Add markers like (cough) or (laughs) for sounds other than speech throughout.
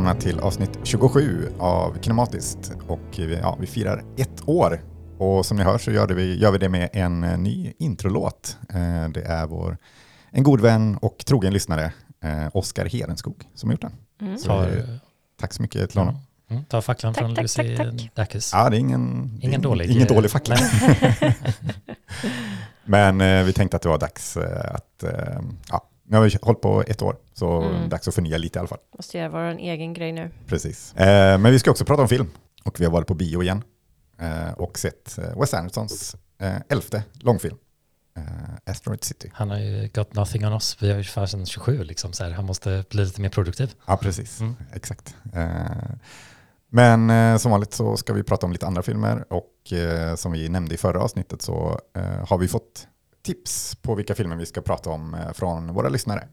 Välkomna till avsnitt 27 av Kinematiskt och vi, ja, vi firar ett år. Och som ni hör så gör, vi, gör vi det med en ny introlåt. Eh, Det är vår, en god vän och trogen lyssnare, eh, Oskar Herenskog, som har gjort den. Mm. Så, eh, Tack så mycket till honom. mm, tar facklan Tack, från tack, Lucy tack. Dacus. Ja, det är ingen, det är Ingen dålig. ingen dålig fackla. (laughs) (laughs) Men eh, vi tänkte att det var dags att, ja, nu har vi hållit på ett år, så Mm. dags att förnya lite i alla fall. Måste göra vår egen grej nu. Precis. Eh, men vi ska också prata om film. Och vi har varit på bio igen. Eh, och sett eh, Wes Andersons eh, elfte långfilm. Eh, Asteroid City. Han har ju got nothing on us. Vi har ju fasen 27 liksom. Så här. Han måste bli lite mer produktiv. Ja, precis. Mm. Exakt. Eh, men eh, som vanligt så ska vi prata om lite andra filmer. Och eh, som vi nämnde i förra avsnittet så eh, har vi fått tips på vilka filmer vi ska prata om eh, från våra lyssnare.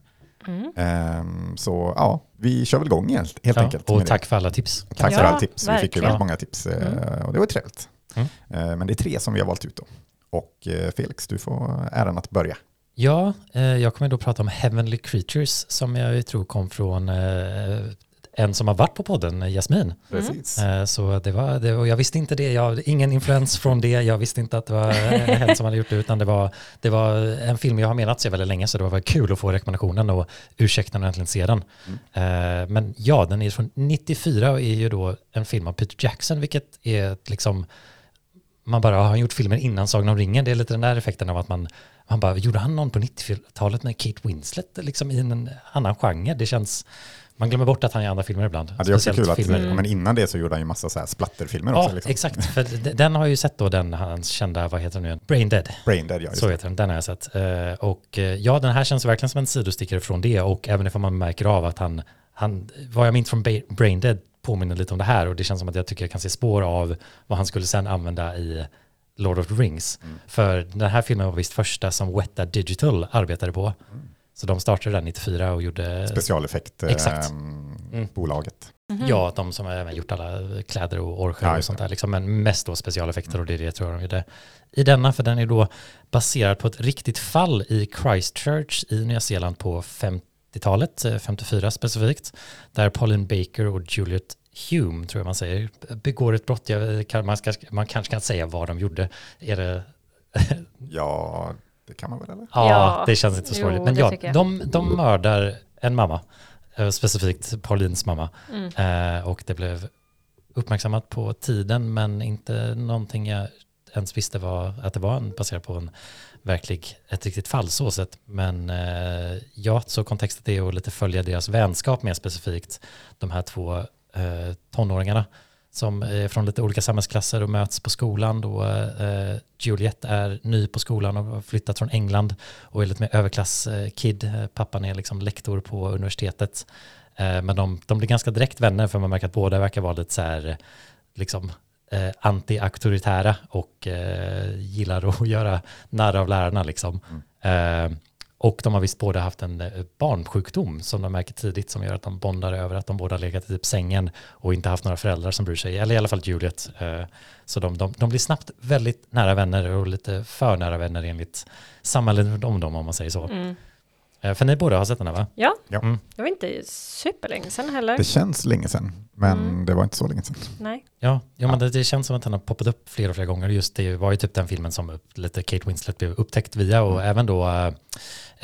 Mm. Eh, så ja, vi kör väl igång helt, helt Ja, enkelt. och med det. tack för alla tips. Tack för Ja, alla tips. Vi fick ju verkligen. väldigt många tips eh, och det var trevligt. Mm. Eh, Men det är tre som vi har valt ut då. Och Felix, du får äran att börja. Ja, jag kommer då prata om Heavenly Creatures som jag tror kom från en som har varit på podden, eh, Jasmin. Precis. Eh, Så det var, det, och jag visste inte det, jag hade ingen influens från det, jag visste inte att det var (laughs) hen som hade gjort det, utan det var, det var en film jag har menat se väldigt länge, så det var väldigt kul att få rekommendationen och ursäkta när jag äntligen ser den. Eh, Men ja, den är från 94 och är ju då en film av Peter Jackson, vilket är liksom, man bara har han gjort filmer innan Sagan om ringen, det är lite den där effekten av att man, man bara, gjorde han någon på 90-talet med Kate Winslet, liksom i en annan genre? Det känns, man glömmer bort att han gör andra filmer ibland. Ja, det är också kul att, filmer. men innan det så gjorde han ju massa så här splatterfilmer Ja, också. Liksom. exakt. För den har jag ju sett då, den hans kända, vad heter den nu? Brain Dead. Brain Dead, ja. Så heter den, den har jag sett. Eh, Och eh, ja, den här känns verkligen som en sidostickare från det och även ifall man märker av att han, han vad jag minns från Brain Dead påminner lite om det här och det känns som att jag tycker jag kan se spår av vad han skulle sen använda i Lord of the Rings. Mm. För den här filmen var visst första som Weta Digital arbetade på. Så de startade den 94 och gjorde... Specialeffekt, eh, Exakt. mm. bolaget. Mhm. Ja, de som har även gjort alla kläder och orcher Ja, och sånt där. Liksom, men mest då specialeffekter och det är det jag tror de gjorde i denna. För den är då baserad på ett riktigt fall i Christchurch i Nya Zeeland på 50-talet, eh, 54 specifikt. Där Pauline Baker och Juliet Hume, tror jag man säger, begår ett brott. Jag, kan, man, ska, man kanske kan säga vad de gjorde. Är det Ja, det kan man väl eller? Ja, Ja, det känns inte så sorgligt. Men ja, de, de mördar en mamma, eh, specifikt Paulins mamma. Mm. Eh, och det blev uppmärksammat på tiden, men inte någonting jag ens visste var att det var en, baserat på en verklig, ett riktigt fall så sett. Men eh, ja, så kontextet är att lite följa deras vänskap mer specifikt. De här två eh, tonåringarna som är från lite olika samhällsklasser och möts på skolan. Då eh, Juliette är ny på skolan och har flyttat från England och är lite mer överklass-kid. Eh, Pappan är liksom lektor på universitetet. Eh, men de, de blir ganska direkt vänner för man märker att båda verkar vara lite så här, eh, liksom eh, anti-auktoritära och eh, gillar att (laughs) göra narr av lärarna liksom. Eh, och de har visst båda haft en eh, barnsjukdom som de märker tidigt som gör att de bondar över att de båda har legat i typ sängen och inte haft några föräldrar som bryr sig, eller i alla fall Juliet. Eh, så de, de, de blir snabbt väldigt nära vänner och lite för nära vänner enligt samhället om dem om man säger så. Mm. Eh, för ni båda har sett den här va? Ja, Ja. Mm. det var inte superlänge sedan heller. Det känns länge sedan, men Mm. det var inte så länge sedan. Nej. Ja, ja, men det, det känns som att den har poppat upp flera och flera gånger. Just det var ju typ den filmen som lite Kate Winslet blev upptäckt via och även då äh,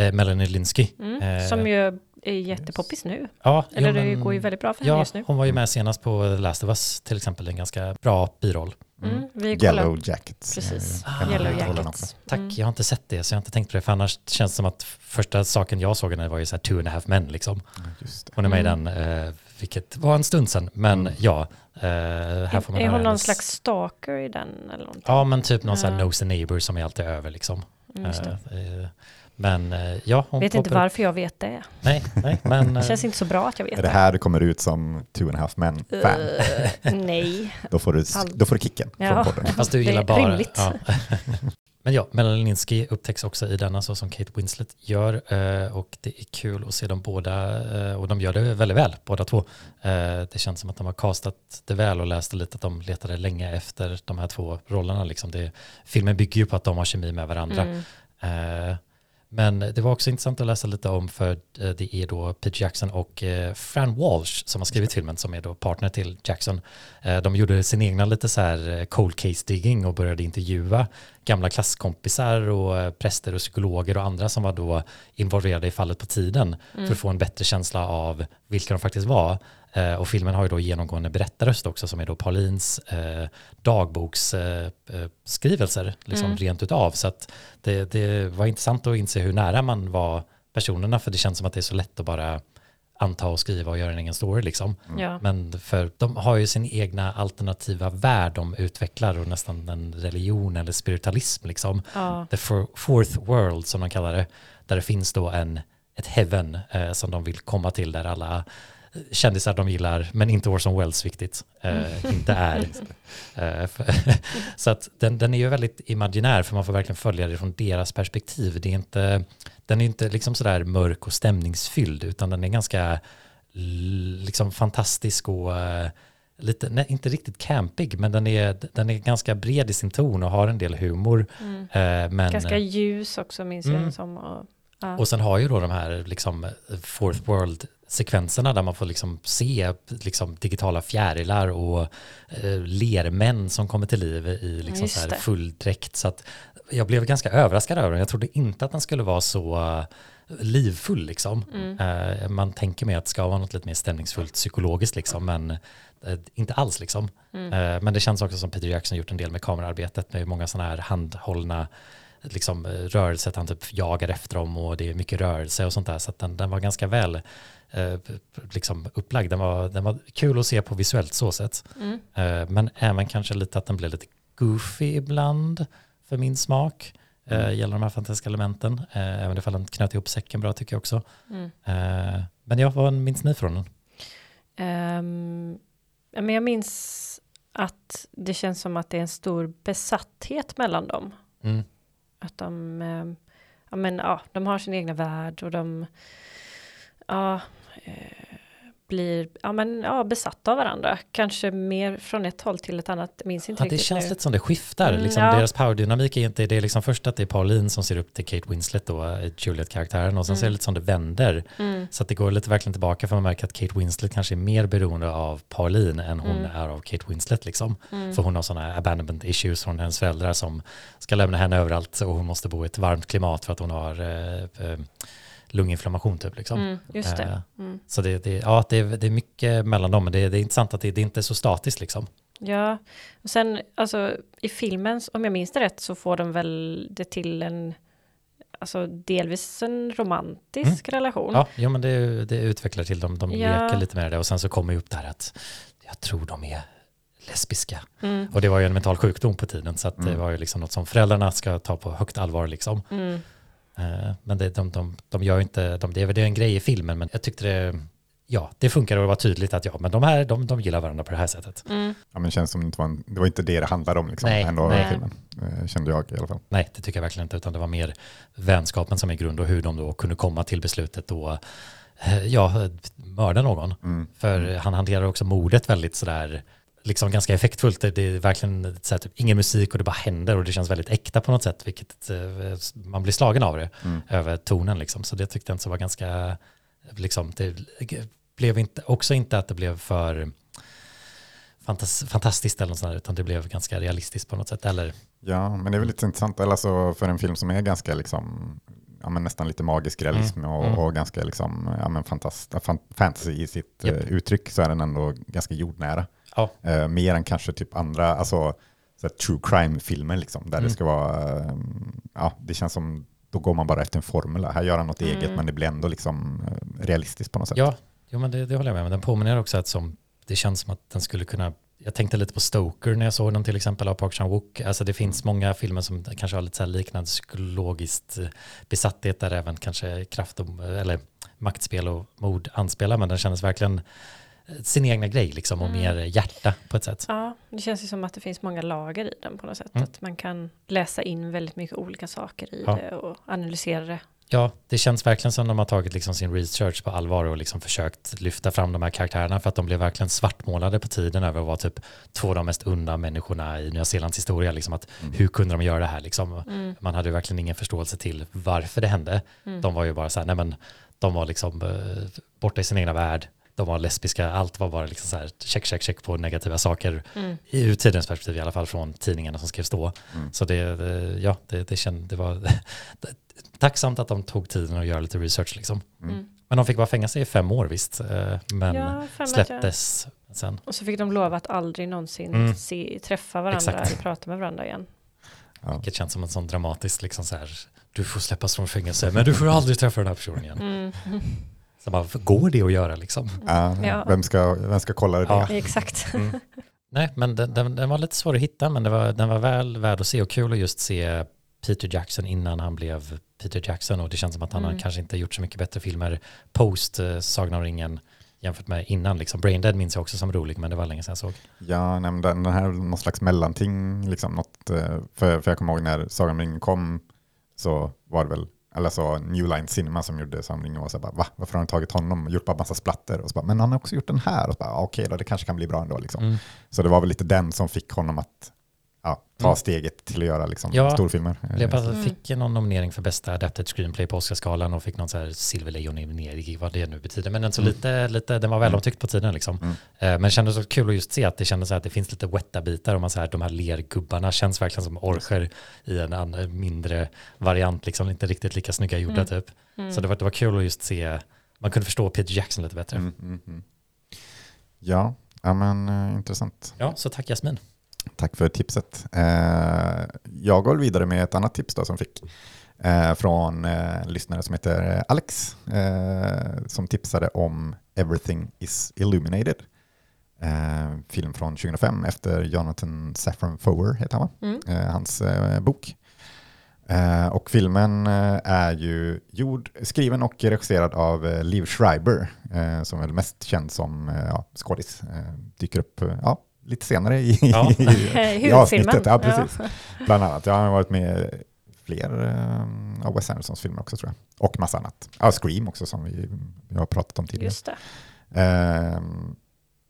äh, Melanie Linsky. Mm. Eh, Som ju är jättepoppis nu. Ja, Eller jo, det men- går ju väldigt bra för henne Ja, just nu. hon var ju med senast på The Last of Us till exempel, en ganska bra biroll. Mm. Kollar. Yellow Jackets. Precis. eh, Ah, Yellow Jackets. Tack, Mm. jag har inte sett det så jag har inte tänkt på det för annars känns det som att första saken jag såg henne var ju så här two and a half men liksom. också. Just det. Hon är med Mm. i den, eh, vilket var en stund sedan, men Mm. ja. Eh, här får man är hon någon hennes- slags stalker i den eller någonting? Ja, men typ någon sån här nose neighbor som är alltid över liksom. Mm, det. Eh, eh, Men eh, ja, hon Vet inte varför jag vet det. Nej, nej, men... (laughs) Det eh, känns inte så bra att jag vet Är det här du kommer ut som Two and a half men-fan, Eh, (laughs) nej. (laughs) då, får du, då får du kicken Ja. från podden. Fast du Det gillar bara... rimligt. Ja. Men ja, Melanie Linsky upptäcks också i denna så som Kate Winslet gör eh, och det är kul att se dem båda eh, och de gör det väldigt väl båda två. Eh, Det känns som att de har castat det väl och läste lite att de letade länge efter de här två rollerna. Liksom det, filmen bygger ju på att de har kemi med varandra. Mm. Men det var också intressant att läsa lite om för eh, det är då Peter Jackson och eh, Fran Walsh som har skrivit filmen som är då partner till Jackson. Eh, De gjorde sin egna lite så här cold case digging och började intervjua gamla klasskompisar och präster och psykologer och andra som var då involverade i fallet på tiden för att få en bättre känsla av vilka de faktiskt var. Eh, Och filmen har ju då genomgående berättarröst också som är då Paulins eh, dagboksskrivelser, eh, skrivelser, liksom rent utav. Så att det, det var intressant att inse hur nära man var personerna för det känns som att det är så lätt att bara anta och skriva och göra en egen story liksom. Ja. Men för de har ju sin egna alternativa värld de utvecklar och nästan en religion eller spiritualism liksom. Ja. The fourth world som de kallar det. Där det finns då en, ett heaven eh, som de vill komma till där alla kändisar de gillar, men inte Orson Welles viktigt, eh, inte är. (laughs) Eh, för- (laughs) så att den, den är ju väldigt imaginär för man får verkligen följa det från deras perspektiv. Det är inte, den är inte liksom sådär mörk och stämningsfylld utan den är ganska liksom fantastisk och eh, lite, nej, inte riktigt campig, men den är, den är ganska bred i sin ton och har en del humor. Mm. Eh, men, Ganska ljus också minns jag Mm. den som. Och, ja. och sen har ju då de här liksom fourth world sekvenserna där man får liksom se liksom digitala fjärilar och eh, lermän som kommer till liv i liksom så det. full dräkt. Så att jag blev ganska överraskad över den. Jag trodde inte att den skulle vara så eh, livfull liksom. Mm. Eh, man tänker mig att det ska vara något lite mer stämningsfullt psykologiskt liksom, men eh, inte alls liksom. Mm. Eh, men det känns också som Peter Jackson gjort en del med kamerarbetet med många sådana här handhållna liksom, rörelser, att han typ jagar efter dem och det är mycket rörelse och sånt där. Så att den, den var ganska väl eh, liksom upplagd. Den var, den var kul att se på visuellt så sätt. Mm. Eh, men även kanske lite att den blev lite goofy ibland för min smak. Uh, gäller de här fantastiska elementen. Uh, även ifall den knöt ihop säcken bra tycker jag också. Mm. Eh, men jag, vad minns ni från den? Ja, men jag minns att det känns som att det är en stor besatthet mellan dem. Mm. Att de, ehm, ja, men, ja, de har sin egna värld och de ja, eh, blir ja, men, ja, besatta av varandra. Kanske mer från ett håll till ett annat. Minns inte Ja, det riktigt känns nu. lite som det skiftar. Mm, liksom, ja. Deras powerdynamik är inte, det är liksom först att det är Pauline som ser upp till Kate Winslet då, eh, Juliet-karaktären och sen så är det lite som det vänder. Mm, Så att det går lite verkligen tillbaka för man märker att Kate Winslet kanske är mer beroende av Pauline än hon Mm. är av Kate Winslet liksom. mm, För hon har sådana abandonment issues från hennes föräldrar som ska lämna henne överallt och hon måste bo i ett varmt klimat för att hon har eh, eh, lunginflammation typ liksom. mm, just det. Eh, Mm. Så det, det, ja, det, är, det är mycket mellan dem, men det, det är intressant att det, det är inte är så statiskt liksom. Ja, och sen alltså i filmen, om jag minns det rätt, så får de väl det till en, alltså delvis en romantisk relation. Mm. Ja, jo, men det, det utvecklar till dem, de Ja. leker lite med det och sen så kommer ju upp det här att jag tror de är lesbiska. Mm, Och det var ju en mental sjukdom på tiden så att det Mm. var ju liksom något som föräldrarna ska ta på högt allvar liksom. Mm, Eh, Men det, de, de, de gör inte, de, det är väl det är en grej i filmen men jag tyckte det, ja det funkar och det var tydligt att ja men de här, de, de gillar varandra på det här sättet. mm, Ja, men det känns som det inte var, en, det var inte det det handlade om liksom, Nej, ändå, nej. filmen. Eh, kände jag i alla fall. Nej det tycker jag verkligen inte utan det var mer vänskapen som är grund och hur de då kunde komma till beslutet och eh, ja, mörda någon. Mm. För han hanterar också mordet väldigt sådär, liksom ganska effektfullt. Det är verkligen så här, typ, ingen musik och det bara händer och det känns väldigt äkta på något sätt, vilket eh, man blir slagen av det, Mm. över tonen liksom. Så det tyckte jag inte så var ganska, liksom, det blev inte, också inte att det blev för fantas, fantastiskt eller något sånt där, utan det blev ganska realistiskt på något sätt. Eller, Ja, men det är väl lite intressant, eller alltså för en film som är ganska liksom, ja, men nästan lite magisk realism och, Mm. och ganska liksom, ja, men fantast, fan, fantasy i sitt Japp. eh, uttryck så är den ändå ganska jordnära. Ja. Eh, mer än kanske typ andra, alltså så true crime-filmer liksom, där Mm. det ska vara, eh, ja, det känns som, då går man bara efter en formel. Här gör han något Mm. eget, men det blir ändå liksom eh, realistiskt på något sätt. ja, jo, men det, det håller jag med om. Den påminner också att som, det känns som att den skulle kunna jag tänkte lite på Stoker när jag såg den till exempel av Park Chan-wook. Alltså det finns många filmer som kanske har lite så här liknande psykologiskt eh, besatthet där även kanske kraft och, eller maktspel och mord anspelar men den kändes verkligen sin egna grej liksom och Mm. mer hjärta på ett sätt. Ja, Det känns ju som att det finns många lager i den på något sätt. Mm. Att man kan läsa in väldigt mycket olika saker i Ja. det och analysera det. Ja, det känns verkligen som de har tagit liksom sin research på allvar och liksom försökt lyfta fram de här karaktärerna för att de blev verkligen svartmålade på tiden över att vara typ två av de mest onda människorna i Nya Zeelands historia. Liksom att Mm. hur kunde de göra det här? Liksom? Mm. Man hade verkligen ingen förståelse till varför det hände. Mm. De var ju bara så här, nej men de var liksom eh, borta i sin egna värld. De var lesbiska, allt var bara liksom så här check, check, check på negativa saker Mm. i- ur tidens perspektiv i alla fall från tidningarna som skrevs då. Mm. Så det, ja, det, det, känd, det var (laughs) tacksamt att de tog tiden att göra lite research liksom. Mm. Mm. Men de fick bara fängelse i fem år visst, eh, men Ja, att jag- släpptes sen. Och så fick de lova att aldrig någonsin Mm. se, träffa varandra Exakt. eller prata med varandra igen. Ja. Vilket känns som en sån dramatisk liksom så här, du får släppas från fängelse men du får aldrig träffa den här personen igen. Mm. (laughs) Så bara, går det att göra liksom? Ja, Ja. Vem, ska, vem ska kolla det? Ja. Exakt. Mm. Nej, men den, den, den var lite svår att hitta, men det var, den var väl värd att se och kul att just se Peter Jackson innan han blev Peter Jackson och det känns som att han Mm. har kanske inte gjort så mycket bättre filmer post eh, Sagan om ringen jämfört med innan. Liksom. Brain Dead minns jag också som rolig, men det var länge sedan jag såg. Ja, nej, den, den här är någon slags mellanting. Liksom, något, eh, för, för jag kommer ihåg när Sagan om ringen kom så var det väl, eller så New Line Cinema som gjorde ringen och så bara, va? Varför har de tagit honom och gjort bara massa splatter? Och så bara, men han har också gjort den här. Och så bara, "Ja, okej då, det kanske kan bli bra ändå. Liksom. Mm. Så det var väl lite den som fick honom att ja, ta Mm. steget till att göra liksom, Ja, storfilmer. Leopard Mm. fick någon nominering för bästa adapted screenplay på Oscarsgalan och fick någon så här silverlejon-nominering, vad det nu betyder. Men så Mm. lite, lite, den var väl omtyckt på tiden liksom. Mm. Eh, Men det kändes så kul att just se att det kändes så här att det finns lite wetta bitar och man så här, de här lergubbarna känns verkligen som orcher i en annan, mindre variant, liksom inte riktigt lika snygga gjorda Mm. typ. Mm. Så det var, det var kul att just se, man kunde förstå Peter Jackson lite bättre. Mm, mm, mm. Ja, ja men eh, intressant. Ja, så tack Jasmin. Tack för tipset. Eh, jag går vidare med ett annat tips då som fick eh, från eh, en lyssnare som heter Alex eh, som tipsade om Everything is Illuminated. Eh, film från 2005 efter Jonathan Safran Foer heter han va? Mm. Eh, hans eh, bok. Eh, och filmen eh, är ju gjord, skriven och regisserad av eh, Liv Schreiber som är väl mest känd som eh, ja, skådis. Eh, dyker upp eh, ja, lite senare i, Ja. (laughs) i, (laughs) i Huvudfilmen. avsnittet. Ja, precis. Bland annat. Jag har varit med i fler eh, av Wes Andersons filmer också tror jag. Och massa annat. Ja, Scream också som vi, vi har pratat om tidigare. Just det. Ehm,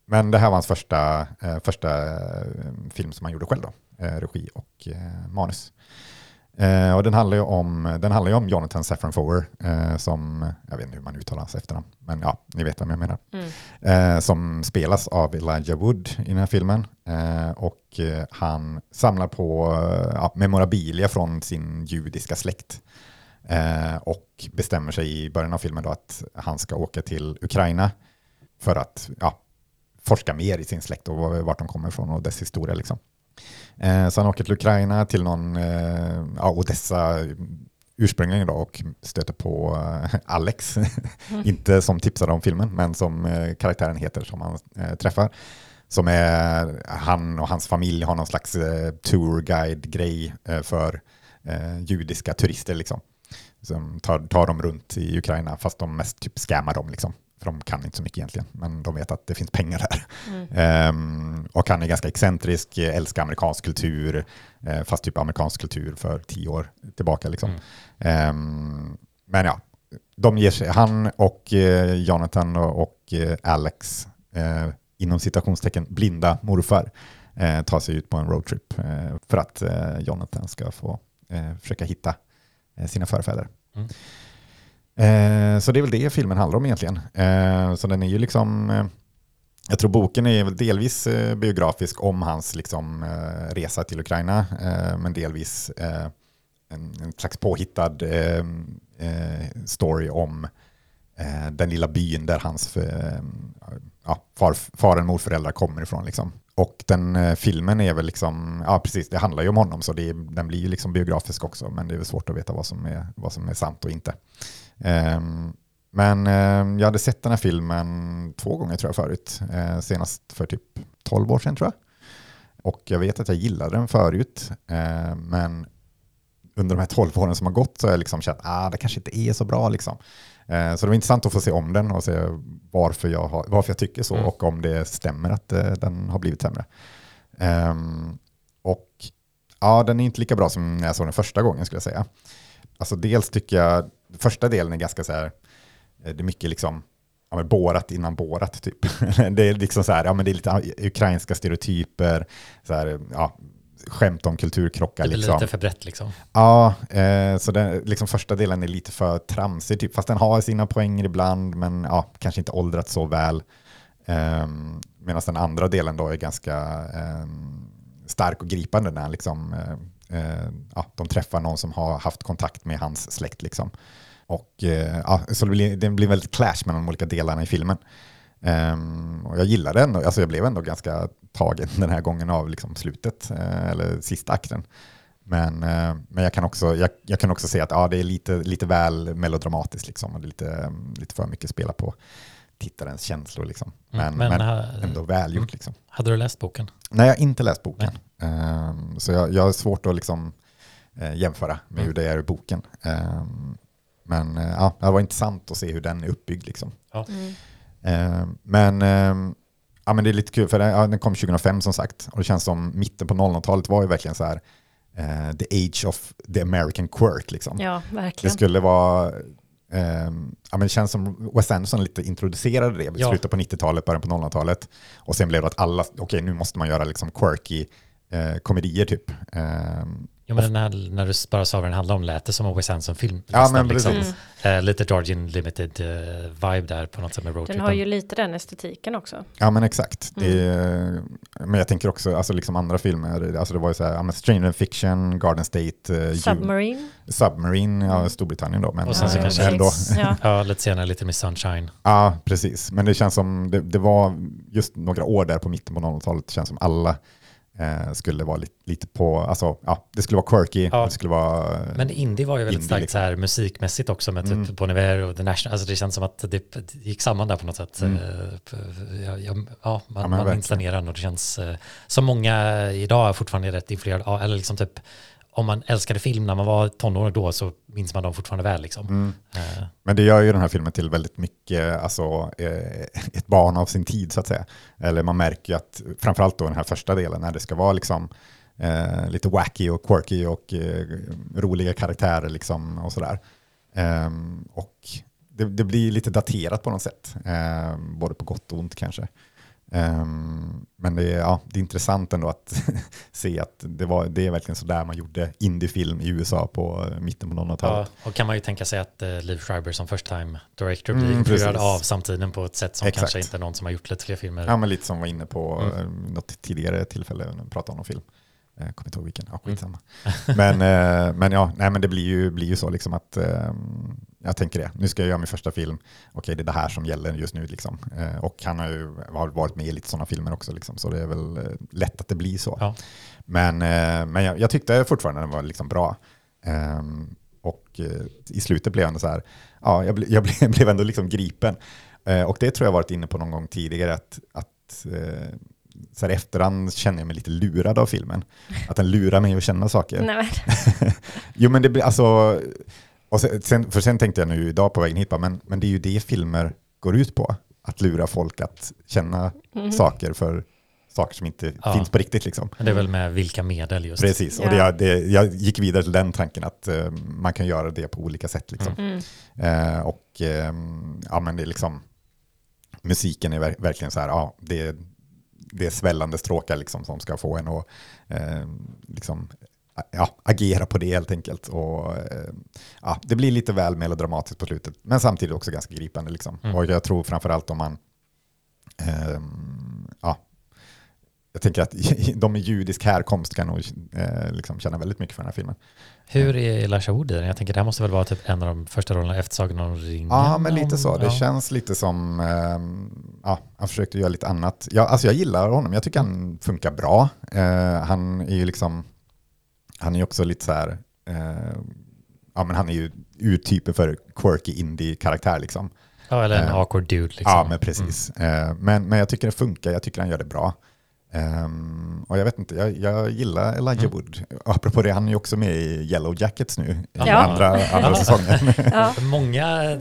men det här var hans första, eh, första eh, film som han gjorde själv då. Eh, regi och eh, manus. Eh, och den handlar ju om, den handlar om Jonathan Safran Foer eh, som, jag vet inte hur man uttalar hans efternamn, men ja, ni vet vem jag menar. Mm. Eh, som spelas av Elijah Wood i den här filmen. Eh, och eh, han samlar på eh, ja, memorabilia från sin judiska släkt. Och bestämmer sig i början av filmen då att han ska åka till Ukraina för att ja, forska mer i sin släkt och var- vart de kommer ifrån och dess historia. Liksom. Eh, så han åker till Ukraina till någon eh, ja, Odessa ursprungligen då och stöter på eh, Alex. (laughs) Inte som tipsade om filmen, men som karaktären heter som han träffar. Som är, han och hans familj har någon slags tourguide-grej för judiska turister. Liksom. Som tar, tar dem runt i Ukraina, fast de mest typ scammar dem. Liksom. För de kan inte så mycket egentligen, men de vet att det finns pengar där. Mm. Ehm, och han är ganska excentrisk, älskar amerikansk kultur, eh, fast typ amerikansk kultur för tio år tillbaka. Liksom. Mm. Ehm, men ja, de ger sig, han och eh, Jonathan och, och eh, Alex, inom citationstecken blinda morfar, tar sig ut på en roadtrip för att Jonathan ska få försöka hitta sina förfäder. Mm. Eh, så det är väl det filmen handlar om egentligen. Eh, så den är ju liksom, eh, jag tror boken är väl delvis eh, biografisk om hans liksom, eh, resa till Ukraina, eh, men delvis eh, en, en slags påhittad eh, eh, story om eh, den lilla byn där hans eh, ja, far, far och morföräldrar kommer ifrån. Liksom. Och den eh, filmen är väl liksom, ja precis, det handlar ju om honom så det, den blir ju liksom biografisk också, men det är väl svårt att veta vad som är, vad som är sant och inte. Ehm, men eh, jag hade sett den här filmen två gånger tror jag förut, eh, senast för typ 12 år sedan tror jag. Och jag vet att jag gillade den förut, eh, men under de här 12 åren som har gått så har jag liksom känt att ah, det kanske inte är så bra. Liksom. Eh, så det var intressant att få se om den och se varför jag, har, varför jag tycker så Mm. och om det stämmer att eh, den har blivit sämre. Ehm, och ja, den är inte lika bra som när jag såg den första gången skulle jag säga. Alltså dels tycker jag, första delen är ganska så här, eh, det är mycket liksom, ja men bårat innan bårat typ. (laughs) det är liksom så här, ja men det är lite ukrainska stereotyper, så här, ja, skämt om kulturkrockar. Det blir liksom. lite för brett liksom. Ja, eh, så den, liksom första delen är lite för tramsig, typ, fast den har sina poänger ibland, men ja, kanske inte åldrats så väl. Eh, Medan den andra delen då är ganska eh, stark och gripande när liksom, eh, eh, ja, de träffar någon som har haft kontakt med hans släkt. Liksom. Och, eh, ja, så det blir, det blir väldigt clash mellan de olika delarna i filmen. Um, och jag gillade den, alltså jag blev ändå ganska tagen den här gången av liksom slutet, uh, eller sista akten. Men, uh, men jag, kan också, jag, jag, kan också se att ja, det är lite, lite väl melodramatiskt, liksom, och det är lite, um, lite för mycket spela på tittarens känslor. Liksom. Men, mm, men, men ändå välgjort. Mm. Liksom. Hade du läst boken? Nej, jag har inte läst boken. Um, så jag, jag har svårt att liksom, uh, jämföra med mm. hur det är i boken. Men ja, det var intressant att se hur den är uppbyggd. Liksom. Ja. Mm. Eh, men, eh, ja, men det är lite kul, för den, kom 2005 som sagt. Och det känns som mitten på 00-talet var ju verkligen så här, uh, the age of the American quirk. Liksom. Ja, verkligen. Det skulle vara, um, ja, men det känns som Wes Anderson lite introducerade det i ja. slutet på 90-talet, början på 00-talet. Och sen blev det att alla, okej okay, nu måste man göra liksom quirky uh, komedier typ. Um, Jo, men när, när du bara sa vad den handlar om lät det som en Wes Anderson-film. Ja, men liksom. precis. Mm. Uh, lite Georgian Limited uh, vibe där på något sätt med roadtrippen. Den har ju lite den estetiken också. Ja, men exakt. Mm. Är, men jag tänker också, alltså liksom andra filmer, alltså det var ju så här, Stranger Fiction, Garden State, uh, Submarine. You, Submarine, ja, Storbritannien då. Men, Och sen så kanske ändå. Ja. (laughs) ja, lite senare lite med Sunshine. Ja, precis. Men det känns som, det, det var just några år där på mitten på 00-talet, det känns som alla eh, skulle vara lite, lite, på, alltså ja, det skulle vara quirky. Ja. Det skulle vara, Men indie var ju väldigt indie, starkt liksom. så här musikmässigt också med typ mm. Bon Iver och The National, alltså det känns som att det, det gick samman där på något sätt. Mm. Eh, ja, ja, ja, man, ja, man minns den och det känns eh, som många idag fortfarande är rätt influerade, eller liksom typ om man älskade film när man var tonåring då så minns man dem fortfarande väl. Liksom. Mm. Uh. Men det gör ju den här filmen till väldigt mycket alltså, eh, ett barn av sin tid så att säga. Eller man märker ju att framförallt då den här första delen när det ska vara liksom eh, lite wacky och quirky och eh, roliga karaktärer liksom och sådär. Um, och det, det, blir lite daterat på något sätt, um, både på gott och ont kanske. Um, men det är, ja, det är intressant ändå att (laughs) se att det, var, det är verkligen så där man gjorde indiefilm i USA på uh, mitten på 00-talet. Ja, och kan man ju tänka sig att uh, Liv Schreiber som first time director blir mm, influerad av samtiden på ett sätt som Exakt. kanske inte någon som har gjort lite fler filmer. Ja, men lite som var inne på mm. uh, något tidigare tillfälle när vi pratade om någon film. Jag kommer inte ihåg vilken, ja, skitsamma. Mm. men, uh, men ja, nej, men det blir ju, blir ju så liksom att um, jag tänker det. Nu ska jag göra min första film. Okej, det är det här som gäller just nu. Liksom. Eh, och han har ju varit med i lite sådana filmer också, liksom, så det är väl eh, lätt att det blir så. Ja. Men, eh, men jag, jag, tyckte fortfarande den var liksom bra. Ehm, och eh, i slutet blev jag ändå så här, ja, jag, jag (laughs) blev, ändå liksom gripen. Eh, och det tror jag varit inne på någon gång tidigare, att, att eh, så här efterhand känner jag mig lite lurad av filmen. Att den lurar mig att känna saker. (laughs) jo men det blir alltså, och sen, för sen tänkte jag nu idag på vägen hit, men, men det är ju det filmer går ut på. Att lura folk att känna mm. saker för saker som inte ja. finns på riktigt. Liksom. Det är väl med vilka medel just. Precis, och det, det, jag gick vidare till den tanken att uh, man kan göra det på olika sätt. Liksom. Mm. Uh, och uh, ja, men det är liksom, musiken är ver verkligen så här, ja, det, det är svällande stråkar liksom, som ska få en att liksom, ja, agera på det helt enkelt. Och, eh, ja, det blir lite väl melodramatiskt på slutet, men samtidigt också ganska gripande. Liksom. Mm. Och jag tror framförallt om man, eh, jag tänker att (laughs) de med judisk härkomst kan nog eh, liksom känna väldigt mycket för den här filmen. Hur är Elijah Wood i den? Jag tänker det här måste väl vara typ en av de första rollerna efter Sagan om ringen? Ja, men lite så. Det ja. känns lite som, eh, ja, han försökte göra lite annat. Jag, alltså jag gillar honom, jag tycker han funkar bra. Eh, han är ju liksom, han är också lite så här, eh, ja men han är ju urtypen för quirky indie-karaktär liksom. Ja, eller en eh, awkward dude liksom. Ja, men precis. Mm. Eh, men, men jag tycker det funkar, jag tycker han gör det bra. Um, och jag vet inte, jag, jag gillar Elijah mm. Wood. Apropå det, han är ju också med i Yellow Jackets nu, i ja. andra, andra säsongen. Ja. Många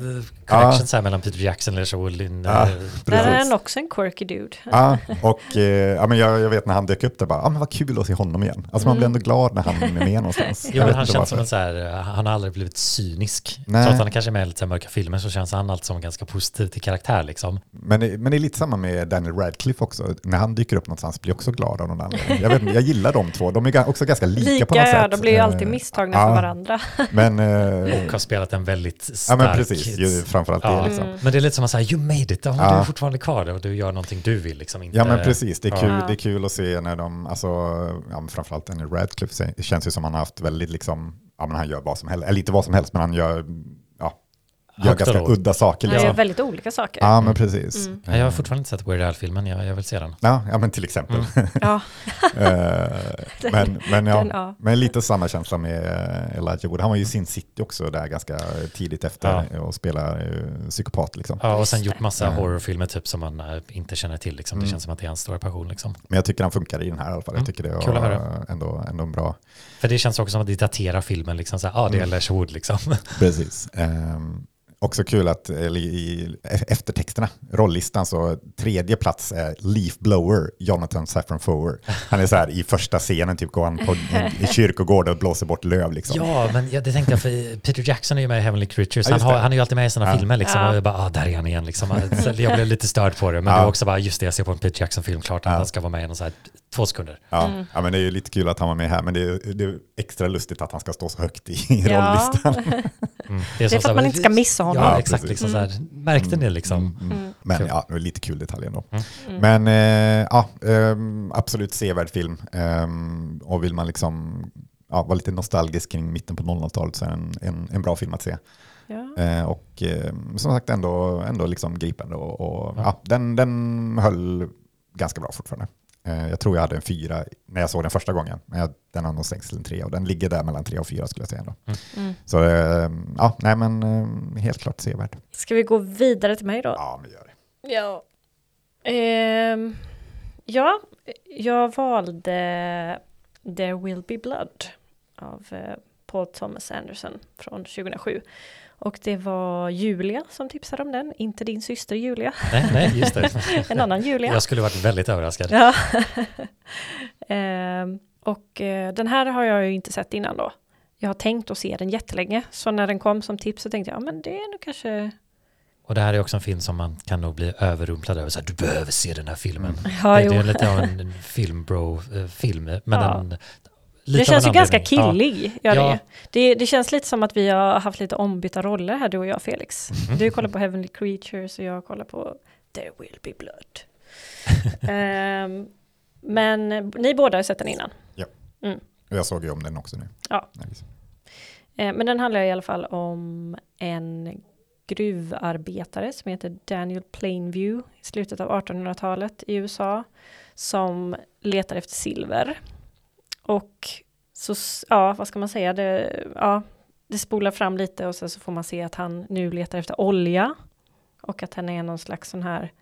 connection så här mellan Peter Jackson och Elijah Wood. in, Ja, Där är han också en quirky dude. Ja, och eh, ja, men jag, jag vet när han dök upp där, bara, ah, men vad kul att se honom igen. Alltså man blir ändå glad när han är med någonstans. (laughs) Jo, men han känns som en så här, eh, han har aldrig blivit cynisk. Nej. Trots att han kanske är med i lite mörka filmer så känns han alltid som ganska positiv till karaktär liksom. Men, det- men det är lite samma med Daniel Radcliffe också. När han dyker upp någonstans blir jag också glad av någon anledning. Jag, vet, jag gillar de två, de är också ganska lika, Lika, på något ja, sätt. de blir ju alltid Eh, misstagna ja, för varandra. Men, eh, Och har spelat en väldigt ja stark... men precis, framförallt Ja. det liksom. Mm. Men det är lite som att säga, you made it, ja, Ja. du är fortfarande kvar där och du gör någonting du vill liksom. Inte, Ja men precis, det är, kul, Ja. det är kul att se när de, alltså, ja, men framförallt Daniel Radcliffe, det känns ju som han har haft väldigt liksom, ja men han gör vad som helst, eller inte vad som helst, men han gör, gör ganska lågt. udda saker. Han gör Liksom. väldigt olika saker. Ja men precis. Mm. Ja, Jag har fortfarande inte sett Weird Al-filmen, jag, jag vill se den. Ja, ja men till exempel. (laughs) Ja, Eh, men, men, ja, Den, ja. men lite samma känsla med eh, Elijah Wood. Han var ju i Sin City också där ganska tidigt efter och spelar eh, psykopat liksom. Ja, och sen gjort massa Ja. horrorfilmer typ som man inte känner till liksom. Det Mm. känns som att det är hans stora passion liksom. Men jag tycker han funkar i den här i alla fall. Mm, Jag tycker det var höra. ändå, ändå en bra. För det känns också som att det daterar filmen liksom så här, ja ah, det är Mm. Elijah Wood liksom. Precis. Ehm, också kul att i eftertexterna, rolllistan, så tredje plats är Leaf Blower, Jonathan Safran Foer. Han är så här i första scenen, typ går han på en, i (laughs) kyrkogård och blåser bort löv liksom. Ja, men ja, det tänkte jag för Peter Jackson är ju med i Heavenly Creatures. Han, har, han är ju alltid med i sina Ja. filmer liksom. Ja. Och jag bara, ah, där är han igen liksom. (laughs) Jag blev lite störd på det. Men Ja. det var också bara, just det, jag ser på en Peter Jackson-film, klart att Ja. han ska vara med i någon så här två sekunder. Ja, Mm. ja, men det är ju lite kul att han var med här, men det är, det är extra lustigt att han ska stå så högt i Ja. rollistan. (laughs) Mm. Det är som för så att man inte ska missa honom. Ja, Ja, exakt. precis. Liksom så här, märkte ni liksom? Mm, mm. Mm. Men ja, det var lite kul detalj ändå. Mm. Mm. Men eh, ja, ehm, absolut sevärd film. Ehm, och vill man liksom ja, vara lite nostalgisk kring mitten på 00-talet så är det en, en, en bra film att se. Ja. Eh, och eh, som sagt ändå, ändå liksom gripande och, och Ja. ja. den, den höll ganska bra fortfarande. Eh, jag tror jag hade en fyra när jag såg den första gången, men jag, den har nog sänkts till en tre och den ligger där mellan tre och fyra skulle jag säga. Ändå. Mm. Så eh, ja, nej men eh, helt klart sevärd. Ska vi gå vidare till mig då? Ja, men gör det. Ja. Ehm, ja, jag valde There Will Be Blood av eh, Paul Thomas Anderson från 2007. Och det var Julia som tipsade om den, inte din syster Julia, Nej, nej, just det. (laughs) en annan Julia. Jag skulle varit väldigt överraskad. Ja. (laughs) Ehm, och eh, den här har jag ju inte sett innan då. Jag har tänkt att se den jättelänge, så när den kom som tips så tänkte jag, ja men det är nog kanske, Och det här är också en film som man kan nog bli överrumplad över. Så här, du behöver se den här filmen. ja det, det är lite av en, (laughs) en filmbro-film. Men Ja. den, Det känns ju ganska. Ja. killig. Gör Ja. det, det, det känns lite som att vi har haft lite ombytta roller här, du och jag Felix. Mhm. Du kollar på Heavenly Creatures och jag kollar på There Will Be Blood. (laughs) Ehm, men ni båda har sett den innan. Och jag såg ju om den också nu. Ja. Liksom. Eh, Men den handlar i alla fall om en gruvarbetare som heter Daniel Plainview i slutet av 1800-talet i USA som letar efter silver. Och så, ja, vad ska man säga, det, ja, det spolar fram lite och sen så får man se att han nu letar efter olja och att han är någon slags sån här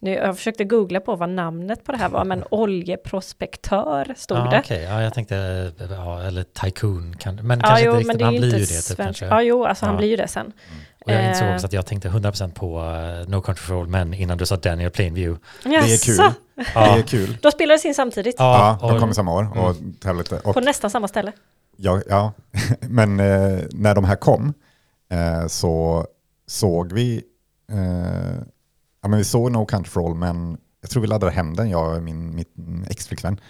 nu, jag försökte googla på vad namnet på det här var, men (laughs) oljeprospektör stod Ja, det. okej. ja, jag tänkte, eh, ja, eller Tycoon, kan, men Ja, kanske jo, inte men riktigt, det är han blir inte ju det typ kanske. Ja, jo, alltså han Ja. blir ju det sen. Och jag insåg Eh. också att jag tänkte 100% på uh, No Country for Old Men innan du sa Daniel Plainview. Det är kul. Jaså? Det Ja, är kul. Då spelades in samtidigt, Ja, ja, de kom samma år. Mm. Och tävlade lite. Och på nästan samma ställe. Ja, ja. (laughs) men eh, när de här kom eh, så såg vi, eh, ja men vi såg No Country for All, men jag tror vi laddade hem den, jag och min, min exflickvän.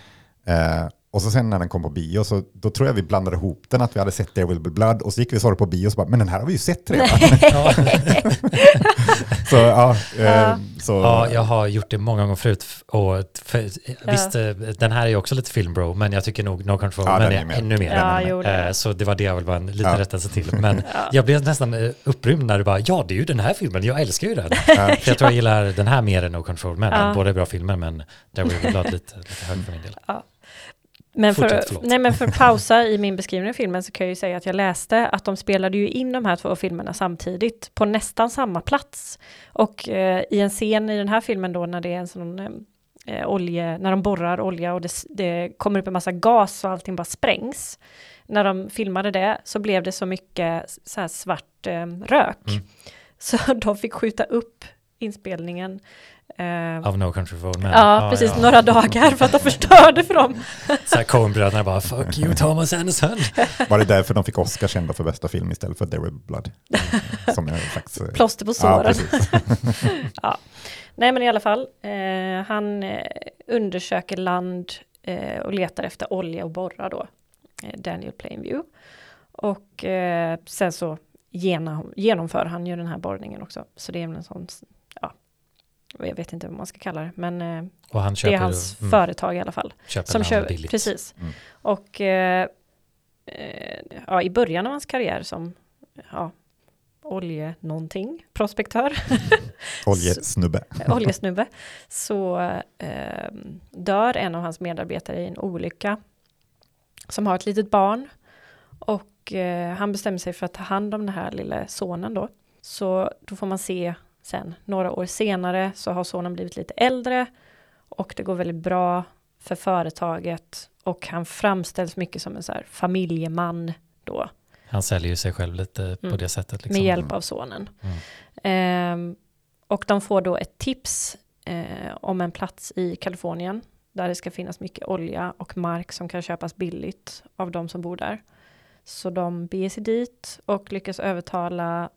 Och så sen när den kom på bio, så då tror jag vi blandade ihop den, att vi hade sett There Will Be Blood, och så gick vi och såg det på bio, och så bara, men den här har vi ju sett redan. ja, (laughs) så, ja, eh, Ja. så, ja, jag har gjort det många gånger förut. Och för, Visst, eh, den här är ju också lite filmbro, men jag tycker nog No Old Ja, Men är, med. ännu mer. Ja, Eh, det. Så det var det jag ville bara en liten Ja. rättelse till. Men (laughs) Ja. jag blev nästan upprymd när du bara, ja det är ju den här filmen, jag älskar ju den. Ja. (laughs) Jag tror jag gillar den här mer än No Control Men. Ja. Båda är bra filmer men There Will Be Blood lite, lite hög för min del. Men för, Fortsätt, nej, men för att pausa i min beskrivning av filmen så kan jag ju säga att jag läste att de spelade ju in de här två filmerna samtidigt på nästan samma plats. Och eh, i en scen i den här filmen då när det är en sån eh, olje, när de borrar olja och det, det kommer upp en massa gas och allting bara sprängs. När de filmade det så blev det så mycket så här svart eh, rök. Mm. Så (laughs) de fick skjuta upp inspelningen. Eh, Av No Country for Old Men. ja, precis, några dagar för att de förstörde för dem. (laughs) Så här Coen-bröderna bara fuck you Thomas Anderson. (laughs) Var det därför de fick Oscar kända för bästa film istället för There Will Blood? (laughs) Som är faktiskt... eh, Plåster på Ja, såren. precis. Nej men i alla fall, eh, han eh, undersöker land eh, och letar efter olja och borra då. Eh, Daniel Plainview. Och eh, sen så genom, genomför han ju den här borrningen också. Så det är väl en sån, ja, jag vet inte vad man ska kalla det, men eh, Och han det är hans mm, företag i alla fall. köper Som kör, billigt. precis. Mm. Och eh, eh, ja, i början av hans karriär som ja, olje någonting, prospektör, (laughs) Oljesnubbe. (laughs) oljesnubbe, så eh, dör en av hans medarbetare i en olycka som har ett litet barn. Och eh, han bestämmer sig för att ta hand om den här lilla sonen då. Så då får man se sen, några år senare så har sonen blivit lite äldre och det går väldigt bra för företaget och han framställs mycket som en så familjeman då Han säljer ju sig själv lite på Mm. det sättet. Liksom. med hjälp av sonen. Mm. Ehm, och de får då ett tips eh, om en plats i Kalifornien där det ska finnas mycket olja och mark som kan köpas billigt av de som bor där. Så de beger sig dit och lyckas övertala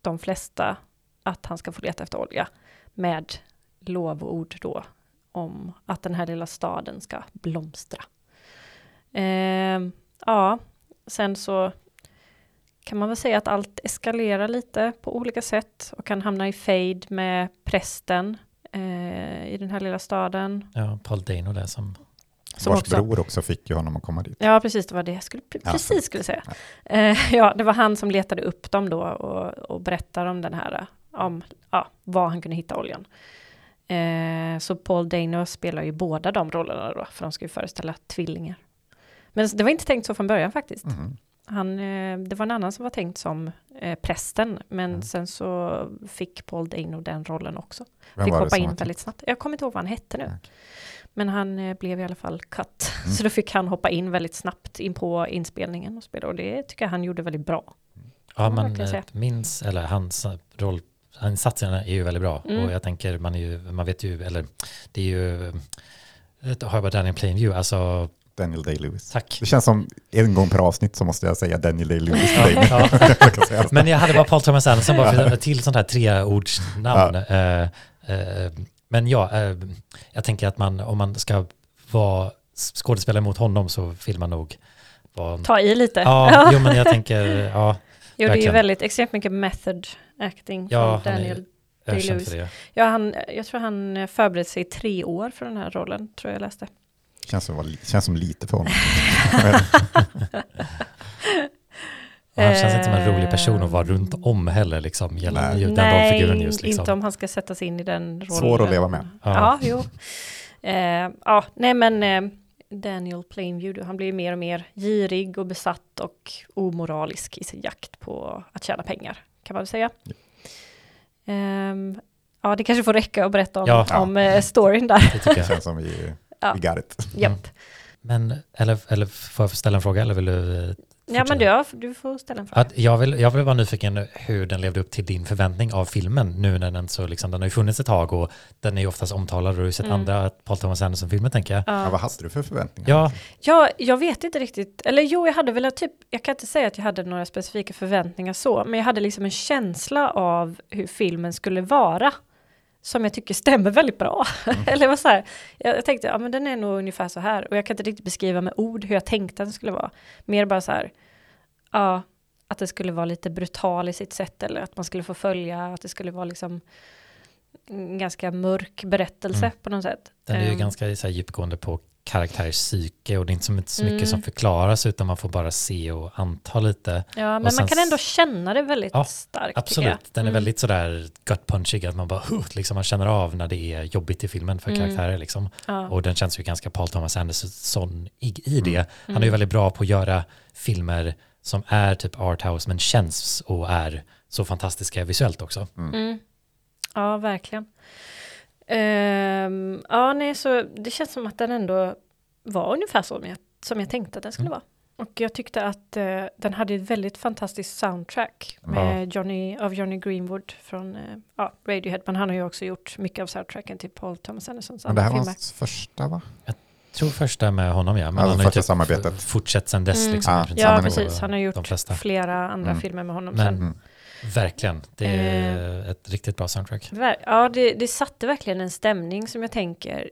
de flesta att han ska få leta efter olja med lovord då om att den här lilla staden ska blomstra. Ehm, ja, sen så kan man väl säga att allt eskalerar lite på olika sätt och kan hamna i fade med prästen eh, i den här lilla staden. Ja, Paul Dano där som... Som Vars också- bror också fick ju honom att komma dit. Ja, precis, det var det jag skulle, pre- Ja. precis skulle säga. Eh, ja, det var han som letade upp dem då och, och berättade om den här, om ja, var han kunde hitta oljan. Eh, så Paul Dano spelar ju båda de rollerna då, för de ska ju föreställa tvillingar. Men det var inte tänkt så från början faktiskt. Mhm. Han, eh, det var en annan som var tänkt som eh, prästen, men Mm. sen så fick Paul Dano den rollen också. Vem fick hoppa in tänkt? väldigt snabbt. Jag kommer inte ihåg vad han hette nu. Okej. Men han eh, blev i alla fall cut. (laughs) Mm. Så då fick han hoppa in väldigt snabbt in på inspelningen och spela. Och det tycker jag han gjorde väldigt bra. Ja, man eh, minns, eller hans roll, insatserna är ju väldigt bra. Mm. Och jag tänker, man är ju, man vet ju, eller det är ju, eh, har jag bara Daniel Plainview, alltså Daniel Day-Lewis. tack. Det känns som en gång per avsnitt så måste jag säga Daniel Day-Lewis till dig. Ja, (laughs) ja. Men jag hade bara Paul Thomas Anderson bara för till sånt här treordsnamn. Eh, eh, men ja, eh, jag tänker att man, om man ska vara skådespelare mot honom så vill man nog vara... Ta i lite. Ja, (laughs) jo men jag tänker, ja, Jo, det är ju väldigt extremt mycket method acting ja från Daniel. Day-Lewis. Ja, han, jag tror han eh, förberedde sig i tre år för den här rollen, tror jag läste. Känns, som, känns som lite för honom. (laughs) Och han känns inte som en rolig person att vara runt om heller, liksom, gällande Nej. den Nej, rollfiguren just. Liksom. inte om han ska sätta sig in i den rollen. Svår att leva med. Ja, Ja. jo. Eh, ja, nej men eh, Daniel Plainview, han blir mer och mer girig och besatt och omoralisk i sin jakt på att tjäna pengar, kan man väl säga. Ja. Ehm, ja, det kanske får räcka att berätta om, Ja. om eh, storyn där. Det tycker jag. känns som vi, (laughs) Ja. vi got it. Japp. Men, eller, eller får jag ställa en fråga eller vill du? Ja, men du, du får ställa en fråga. Att jag, vill, jag vill vara nyfiken hur den levde upp till din förväntning av filmen nu när den så liksom, den har ju funnits ett tag och den är ju oftast omtalad och du har ju sett Mm. andra Paul Thomas Anderson-filmer tänker jag. Ja, Ja. vad hade du för förväntningar? Ja, Ja, jag vet inte riktigt. Eller jo, jag hade väl typ, jag kan inte säga att jag hade några specifika förväntningar så, men jag hade liksom en känsla av hur filmen skulle vara. Som jag tycker stämmer väldigt bra. (laughs) Eller vad så här, jag, tänkte, ja men den är nog ungefär så här. Och jag kan inte riktigt beskriva med ord hur jag tänkte att den skulle vara. Mer bara så här, ja, att det skulle vara lite brutal i sitt sätt. Eller att man skulle få följa, att det skulle vara liksom en ganska mörk berättelse Mm. på något sätt. den är ju Ehm, ganska så här, djupgående på karaktärers psyke och det är inte så mycket, Mm. som förklaras utan man får bara se och anta lite. Ja, men sen man kan ändå känna det väldigt Ja, starkt. Absolut, den är Mm. väldigt sådär gut punchig att man bara, huh, liksom man känner av när det är jobbigt i filmen för Mm. karaktärer liksom. Ja. Och den känns ju ganska Paul Thomas Anderson i, i det. Mm. Han är ju väldigt bra på att göra filmer som är typ arthouse men känns och är så fantastiska visuellt också. Mm. Ja, verkligen. Ehm, ja, nej, så det känns som att den ändå var ungefär som jag, som jag tänkte att den skulle Mm. vara. Och jag tyckte att eh, den hade ett väldigt fantastiskt soundtrack med Johnny, av Johnny Greenwood från eh, ja, Radiohead. Men han har ju också gjort mycket av soundtracken till Paul Thomas Andersons Men det här var hans första va? Jag tror första med honom ja, men Ja, han har ju typ samarbetet. fortsätt sen dess Mm. liksom. Ja. princip. Ja, men precis. Han har gjort flera andra Mm. filmer med honom Men- sen. Verkligen, det är Eh. ett riktigt bra soundtrack. Ver- Ja, det, det satte verkligen en stämning som jag tänker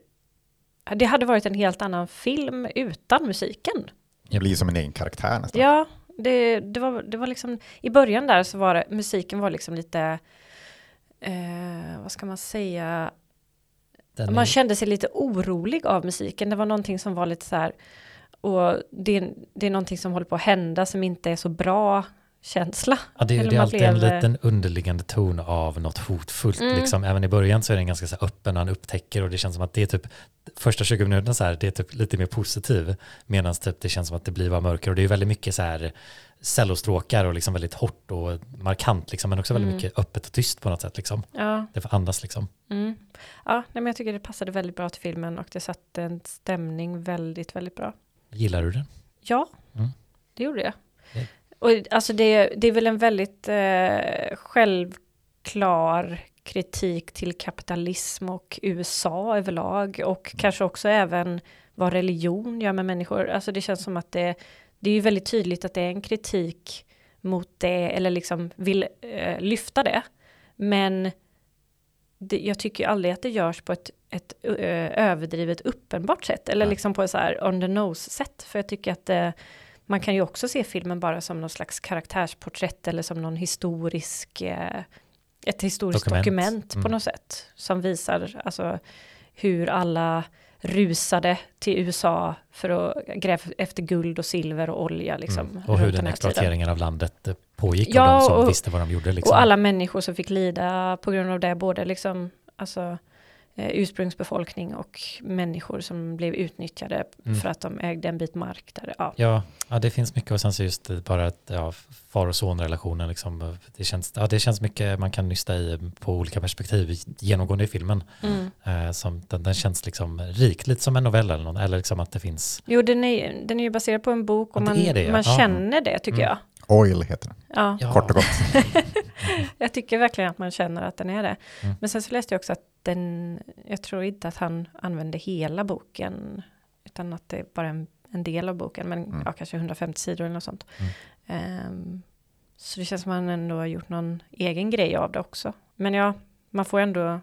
det hade varit en helt annan film utan musiken. Det blir som en egen karaktär nästan. Ja, det, det, var, det var liksom, i början där så var det, musiken var liksom lite, eh, vad ska man säga, Den man är, kände sig lite orolig av musiken. Det var någonting som var lite så här, och det, det är någonting som håller på att hända som inte är så bra känsla. ja, det, det är alltid en blev- liten underliggande ton av något hotfullt. Mm. Liksom. Även i början så är den ganska så öppen och han upptäcker och det känns som att det är typ första 20 minuterna så här, det är typ lite mer positiv. Medan typ det känns som att det blir bara mörkare och det är väldigt mycket så här cellostråkar och liksom väldigt hårt och markant liksom, men också väldigt Mm. mycket öppet och tyst på något sätt liksom. Ja, Det får andas liksom. mm. ja nej, men jag tycker det passade väldigt bra till filmen och det satte en stämning väldigt, väldigt bra. Gillar du den? Ja, Mm. det gjorde jag. Och alltså det, det är väl en väldigt eh, självklar kritik till kapitalism och USA överlag och kanske också även vad religion gör med människor. Alltså det känns som att det, det är ju väldigt tydligt att det är en kritik mot det eller liksom vill eh, lyfta det. Men det, jag tycker aldrig att det görs på ett, ett eh, överdrivet uppenbart sätt eller liksom på ett så här on the nose sätt. För jag tycker att eh, man kan ju också se filmen bara som någon slags karaktärsporträtt eller som någon historisk, eh, ett historiskt Dokument. dokument, på Mm. något sätt. Som visar alltså hur alla rusade till USA för att gräva efter guld och silver och olja liksom. Mm. Och hur den tiden. exploateringen av landet eh, pågick Ja, och de som och- visste vad de gjorde. Liksom. Och alla människor som fick lida på grund av det, både liksom, alltså, ursprungsbefolkning och människor som blev utnyttjade Mm. för att de ägde en bit mark där. Ja. Ja, ja, det finns mycket och sen så just det, bara att ja, far och sonrelationen liksom, det känns, ja, det känns mycket man kan nysta i på olika perspektiv genomgående i filmen. Mm. Eh, som, den, den känns liksom rik, lite som en novell eller något, eller liksom att det finns, Jo, den är, den är ju baserad på en bok och Ja, det man, det, ja. man Ja. känner det tycker Mm. jag. Oil heter den, ja, kort och gott. (laughs) Jag tycker verkligen att man känner att den är det. Mm. Men sen så läste jag också att den, jag tror inte att han använde hela boken, utan att det är bara en, en del av boken, men Mm. ja, kanske 150 sidor eller något sånt. Mm. Ehm, så det känns som att han ändå har gjort någon egen grej av det också. Men ja, man får ändå,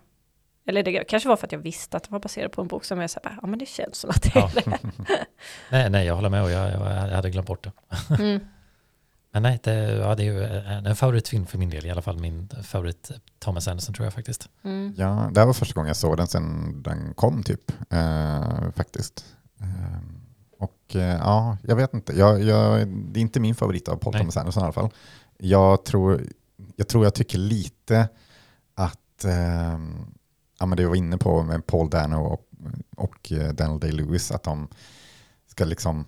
eller det kanske var för att jag visste att det var baserat på en bok som jag sa, ja men det känns som att det är Ja. det. (laughs) nej, nej, jag håller med och jag, jag hade glömt bort det. Mm. Men nej, det, ja, det är ju en, en favoritfilm för min del, i alla fall min favorit Thomas Anderson tror jag faktiskt. Mm. Ja, det här var första gången jag såg den sen den kom typ, eh, faktiskt. Eh, och eh, ja, jag vet inte. Jag, jag, det är inte min favorit av Paul Nej. Thomas Anderson i alla fall. Jag tror jag, tror jag tycker lite att, eh, ja men det jag var inne på med Paul Dano och, och eh, Daniel Day-Lewis, att de ska liksom,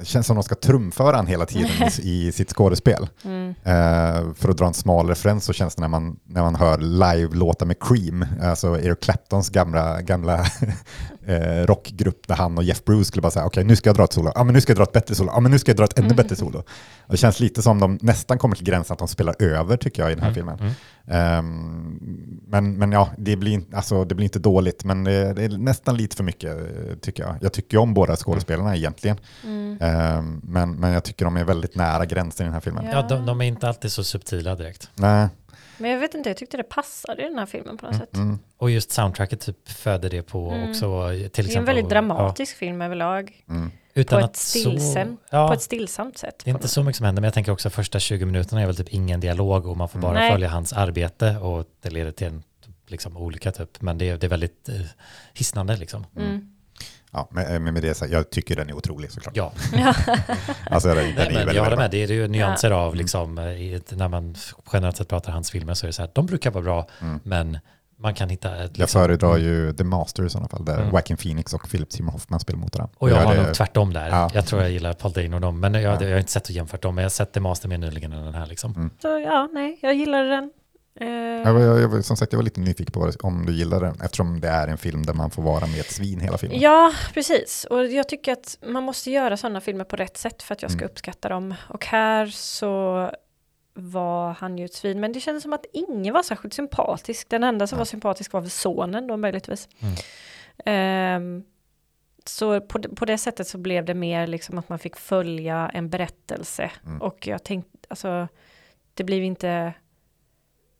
det känns som de ska trumfa varandra hela tiden (laughs) i, sitt skådespel. Mm. Eh, för att dra en smal referens så känns det när man, när man hör live-låtar med Cream, alltså Eric Claptons gamla, gamla (laughs) eh, rockgrupp där han och Jeff Bruce skulle bara säga okej nu ska jag dra ett solo, ja men nu ska jag dra ett bättre solo, ja men nu ska jag dra ett ännu Mm. bättre solo. Och det känns lite som de nästan kommer till gränsen att de spelar över tycker jag i den här Mm, filmen. mm. Ehm, men, men ja, det blir, inte- alltså, det blir inte dåligt, men det, det är nästan lite för mycket tycker jag. Jag tycker om båda skådespelarna egentligen, Mm. Ehm, men, men jag tycker de är väldigt nära gränsen i den här filmen. Ja. Ja, de, de är inte alltid så subtila direkt. Nej. Men jag vet inte, jag tyckte det passade i den här filmen på något sätt. Mm. Och just soundtracket typ föder det på Mm. också. Till Det är en exempel, väldigt ja, dramatisk film överlag. Mm. utan på att ett stillsamt- så, ja, På ett stillsamt sätt. Det är inte något så mycket som händer, men jag tänker också första 20 minuterna är väl typ ingen dialog och man får bara Nej. följa hans arbete och det leder till en liksom olika typ, men det är, det är väldigt eh, hisnande liksom. Mm. Ja, men men med det så jag tycker den är otrolig såklart. Ja, (laughs) Alltså, den, den är Nej, men väldigt, jag håller med, det är ju nyanser av liksom, eh, i- när man generellt sett pratar hans filmer så är det så här, de brukar vara bra, Mm. men man kan hitta ett, Jag liksom, föredrar ju The Master i sådana fall, där Mm. Joaquin Phoenix och Philip Seymour Hoffman spelar mot varandra. och jag gör har det- nog tvärtom där. Ja. Jag tror jag gillar Paul Dano och dem, men jag, Ja. jag har inte sett och jämfört dem, men jag har sett The Master mer nyligen än den här liksom. Mm. Så ja, nej, jag gillade den. Eh, Jag, var- jag, jag, som sagt, jag var lite nyfiken på om du gillade den, eftersom det är en film där man får vara med ett svin hela filmen. Ja, precis. Och jag tycker att man måste göra sådana filmer på rätt sätt för att jag ska Mm. uppskatta dem. Och här så var han ju ett svin, men det kändes som att ingen var särskilt sympatisk. Den enda som Ja. var sympatisk var väl sonen då möjligtvis. Mm. Ehm, så på, på det sättet så blev det mer liksom att man fick följa en berättelse. Mm. Och jag tänkte, alltså, det blev inte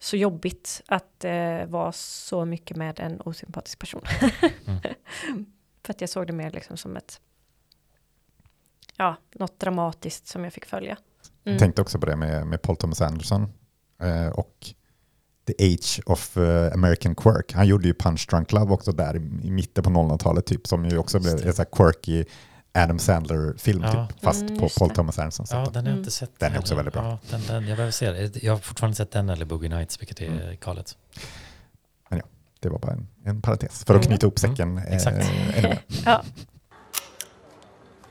så jobbigt att eh, vara så mycket med en osympatisk person. Mm. (laughs) För att jag såg det mer liksom som ett, ja, något dramatiskt som jag fick följa. Mm. Jag tänkte också på det med, med Paul Thomas Anderson eh, och The Age of eh, American Quirk. Han gjorde ju Punch Drunk Love också där i, i mitten på 00-talet typ, som ju också blev det. en quirky Adam Sandler-film Ja. typ, fast Mm, på Paul. Thomas Anderson. Ja, den har jag Mm. inte sett. Den är också heller. väldigt bra. Ja, den, den, jag behöver se det. Jag har fortfarande sett den eller Boogie Nights, vilket är Mm. galet. Det var bara en, en parentes för att Mm. knyta ihop säcken. eh, exakt. mer. (laughs) Ja,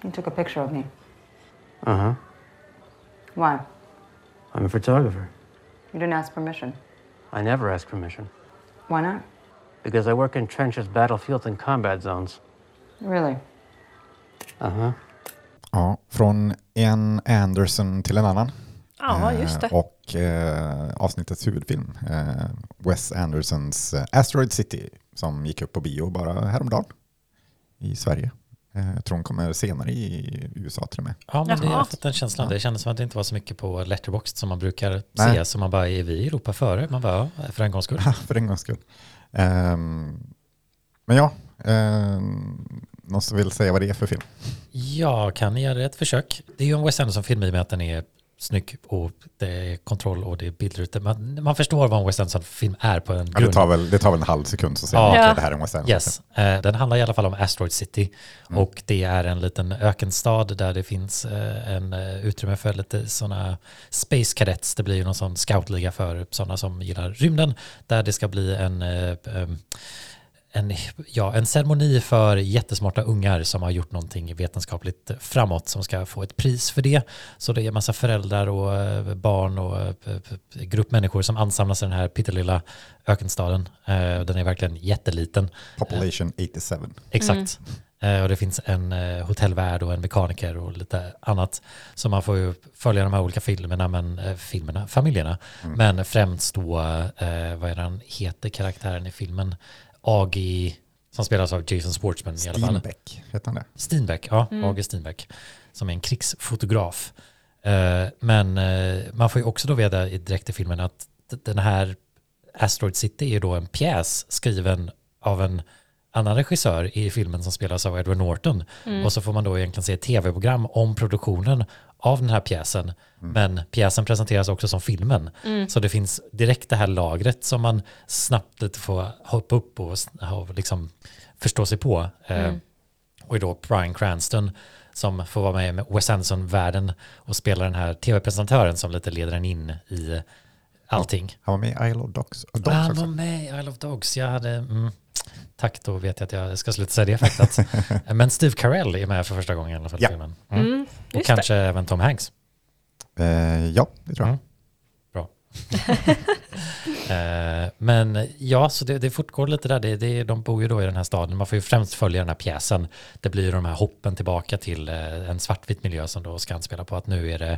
You took a picture of me. Uh huh. Why? I'm a photographer. You didn't ask permission. I never ask permission Why not? because I work in trenches, battlefields, and combat zones. Really? Huh. Ja, från en Anderson till en annan. ja just det. Eh, Och eh, avsnittets huvudfilm, eh, Wes Andersons Asteroid City, som gick upp på bio bara häromdagen i Sverige. Eh, jag tror hon kommer senare i USA till och med. Ja, men det, jag har fått den känslan. Ja. Det kändes som att det inte var så mycket på Letterboxd som man brukar Nej. se. Så man bara, är vi i Europa före? Man bara, ja, för en gångs skull. (laughs) För en gångs skull. Ehm, men ja, um, någon som vill säga vad det är för film? Jag kan göra ett försök. Det är ju en Wes Anderson-film i och med att den är snygg och det är kontroll och det är bilder ute. Man, man förstår vad en Wes Anderson-film är på en Ja, det, grund. tar väl, det tar väl en halv sekund så säger Ja. man okej det här är en Wes Anderson. Yes, eh, den handlar i alla fall om Asteroid City Mm. och det är en liten ökenstad där det finns eh, en eh, utrymme för lite sådana Space Cadets. Det blir ju någon sån scoutliga för sådana som gillar rymden där det ska bli en eh, en, ja, en ceremoni för jättesmarta ungar som har gjort någonting vetenskapligt framåt som ska få ett pris för det. Så det är massa föräldrar och eh, barn och eh, grupp människor som ansamlas i den här pyttelilla ökenstaden. Eh, Den är verkligen jätteliten. Population 87. Exakt. Eh, Och det finns en hotellvärd och en mekaniker och lite annat. Så man får ju följa de här olika filmerna, men, filmerna, familjerna. Men främst då, vad är det han heter, karaktären i filmen? Agi, som spelas av Jason Schwartzman i alla fall. Steenbeck, heter han det? Steinbeck, ja, Agi Steinbeck, som är en krigsfotograf. Eh, Men eh, man får ju också då veta i- direkt i filmen att den här Asteroid City är ju då en pjäs skriven av en annan regissör i filmen som spelas av Edward Norton. Och så får man då egentligen se ett tv-program om produktionen av den här pjäsen. Men pjäsen presenteras också som filmen. Så det finns direkt det här lagret som man snabbt lite får hoppa upp och, och liksom förstå sig på. Eh, och är då Bryan Cranston som får vara med med Wes Anderson-världen och spela den här tv-presentatören som lite leder en in i allting. Han var med i Isle of Dogs, Dogs Ah, Han också. var med i Isle of Dogs. Jag hade, mm, tack, då vet jag att jag ska sluta säga det faktiskt. (laughs) Men Steve Carell är med för första gången i alla fall Ja. filmen. Mm. Mm, Och kanske även Tom Hanks. Eh, ja, det tror jag. Mm. Bra. (laughs) Eh, Men ja, så det, det fortgår lite där. Det, det, de bor ju då i den här staden. Man får ju främst följa den här pjäsen. Det blir ju de här hoppen tillbaka till eh, en svartvit miljö som då ska spela på att nu är det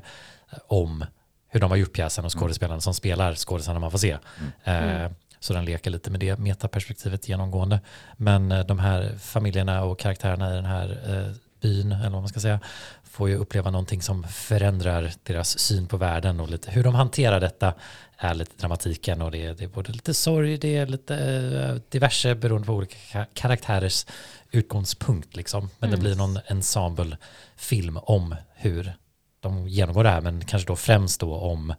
eh, om hur de har gjort pjäsen och skådespelarna som spelar skådespelarna man får se. Eh, Så den leker lite med det metaperspektivet genomgående. Men eh, de här familjerna och karaktärerna i den här eh, byn, eller vad man ska säga, får ju uppleva någonting som förändrar deras syn på världen och lite hur de hanterar detta är lite dramatiken och det är, det är både lite sorg, det är lite eh, diverse beroende på olika ka- karaktärers utgångspunkt liksom. Men det blir någon ensemblefilm om hur de genomgår det här, men kanske då främst då om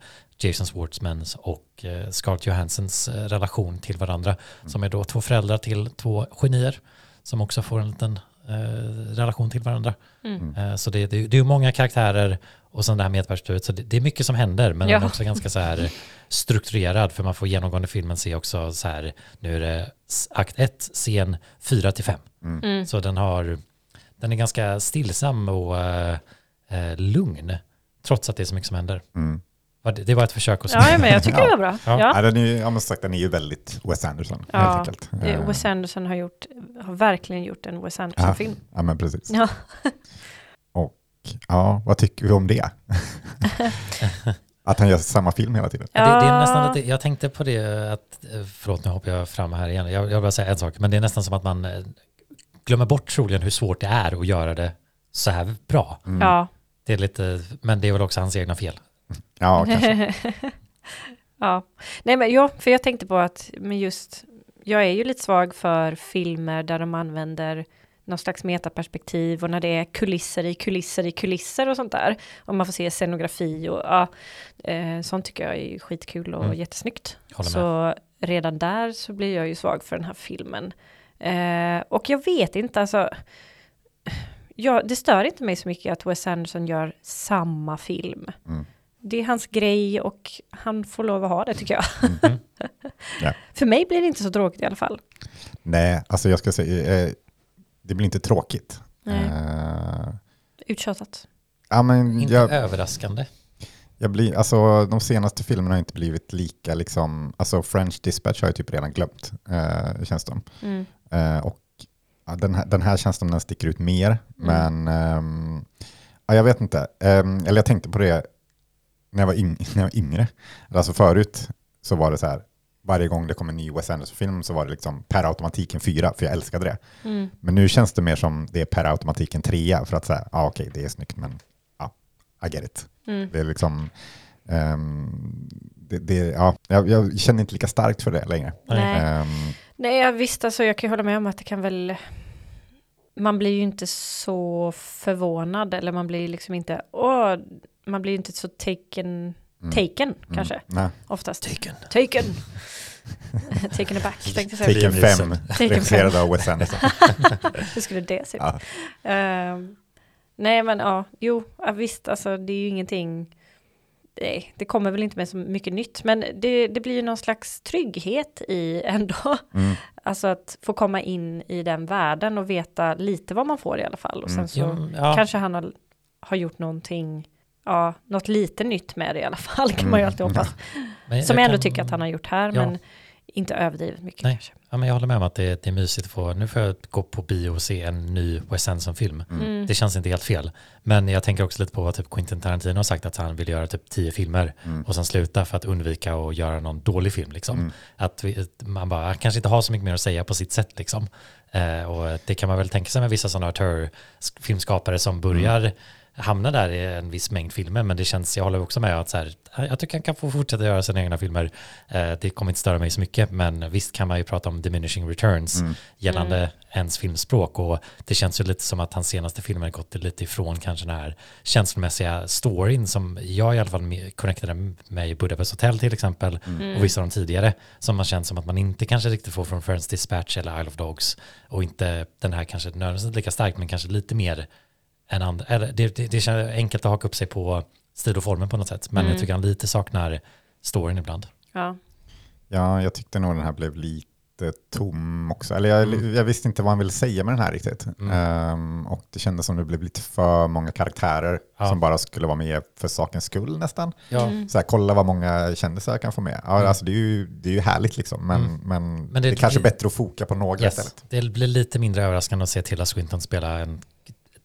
Jason Schwartzmans och eh, Scarlett Johanssons eh, relation till varandra, som är då två föräldrar till två genier som också får en liten eh, relation till varandra. Mm. Eh, så det, det, det är många karaktärer och sen det här medperspektivet, så det, det är mycket som händer, men Ja. den är också ganska så här strukturerad, för man får genomgående filmen se också så här, nu är det akt 1, scen 4 till 5. Mm. Så den har, den är ganska stillsam och eh, eh, lugn, trots att det är så mycket som händer. Mm. Det, det var ett försök att Ja, men jag tycker Ja. det var bra. Ja. Ja. Ja, den är ju, ja, men som sagt, den är ju väldigt Wes Anderson, Ja, helt enkelt. Det- Eh, Wes Anderson har, gjort, har verkligen gjort en Wes Anderson-film. Ja, men precis. Ja. (laughs) Och ja, vad tycker vi om det? (laughs) att han gör samma film hela tiden. Ja. Det, det är Ja. nästan lite, jag tänkte på det att, eh, förlåt nu hoppar jag fram här igen, jag, jag vill bara säga en sak, men det är nästan som att man eh, glömmer bort troligen hur svårt det är att göra det så här bra. Mm. Ja. Det är lite, men det är väl också hans egna fel. Ja, (laughs) kanske. ja. Nej men ja, för jag tänkte på att men just, jag är ju lite svag för filmer där de använder någon slags metaperspektiv och när det är kulisser i kulisser i kulisser och sånt där. Och man får se scenografi och ja, eh, sånt tycker jag är skitkul och Mm. jättesnyggt. Med. Så redan där så blir jag ju svag för den här filmen. Eh, och jag vet inte, alltså, ja, det stör inte mig så mycket att Wes Anderson gör samma film. Mm. Det är hans grej och han får lov att ha det tycker jag. Mm. Ja. (laughs) För mig blir det inte så tråkigt i alla fall. Nej, alltså jag ska säga, eh, det blir inte tråkigt. Nej. Eh, Uttjatat. ja, men Inte jag, överraskande. jag blir, alltså, de senaste filmerna har inte blivit lika, liksom, alltså French Dispatch har jag typ redan glömt, eh, känns det Mm. Eh, och ja, den, här, den här känns som den sticker ut mer, Mm. men ehm, ja, jag vet inte. Ehm, eller jag tänkte på det när jag var, yng, när jag var yngre. Alltså förut så var det så här, varje gång det kom en ny Wes Anderson-film så var det liksom per automatik en fyra, för jag älskade det. Mm. Men nu känns det mer som det är per automatik en trea, för att säga, ja okej, det är snyggt, men ja, I get it. Mm. Det är liksom, ehm, det, det, ja, jag, jag känner inte lika starkt för det längre. Nej. Ehm, Nej, jag visst, alltså jag kan hålla med om att det kan väl... Man blir ju inte så förvånad eller man blir liksom inte... Åh, man blir inte så taken... mm, Taken mm, kanske, Nej. oftast. Taken. Taken! (laughs) taken aback, tänkte jag säga. Taken Liam 5, Neeson. Taken regisserad av Wes Anderson. (laughs) Hur skulle det se ut? Ja. Ehm, nej, men ja, jo, ja, visst, alltså det är ju ingenting... Nej, det kommer väl inte med så mycket nytt, men det, det blir ju någon slags trygghet i ändå. Mm. (laughs) Alltså att få komma in i den världen och veta lite vad man får i alla fall. Och sen Mm. så Ja, ja. kanske han har, har gjort någonting, ja, något lite nytt med det i alla fall, kan man ju Mm. alltid hoppas. (laughs) Men Som jag ändå kan- tycker att han har gjort här, Ja. men inte överdrivet mycket Nej. kanske. Ja, men jag håller med om att det, det är mysigt att få, nu får jag gå på bio och se en ny Wes Anderson-film. Mm. Det känns inte helt fel. Men jag tänker också lite på vad typ Quentin Tarantino har sagt att han vill göra typ tio filmer Mm. och sen sluta för att undvika att göra någon dålig film. Liksom. Mm. Att vi, man bara kanske inte har så mycket mer att säga på sitt sätt. Liksom. Eh, och det kan man väl tänka sig med vissa sådana auteur-filmskapare som börjar hamna där i en viss mängd filmer. Men det känns, jag håller också med att så här, jag tycker han kan få fortsätta göra sina egna filmer. Eh, det kommer inte störa mig så mycket. Men visst kan man ju prata om diminishing returns Mm. gällande Mm. ens filmspråk och det känns ju lite som att hans senaste filmer har gått lite ifrån kanske den här känslomässiga storyn som jag i alla fall med- connectade med i Budapest Hotel till exempel Mm. och vissa av de tidigare som man känner som att man inte kanske riktigt får från Friends Dispatch eller Isle of Dogs och inte den här kanske nödvändigtvis lika starkt men kanske lite mer än andra. Eller det, det, det känns enkelt att haka upp sig på stil och formen på något sätt men Mm. jag tycker han lite saknar storyn ibland. Ja. Ja, jag tyckte nog den här blev lite tom också. Eller jag, Mm. jag visste inte vad han ville säga med den här riktigt. Mm. Ehm, och det kändes som det blev lite för många karaktärer Ja. som bara skulle vara med för sakens skull nästan. Ja, Mm. Så här, kolla vad många kändisar kan få med. Ja, Mm. alltså, det, är ju, det är ju härligt liksom, men, Mm. men, Men det, det är kanske bättre att foka på några Yes. istället. Det blir lite mindre överraskande att se Tilda Swinton spela en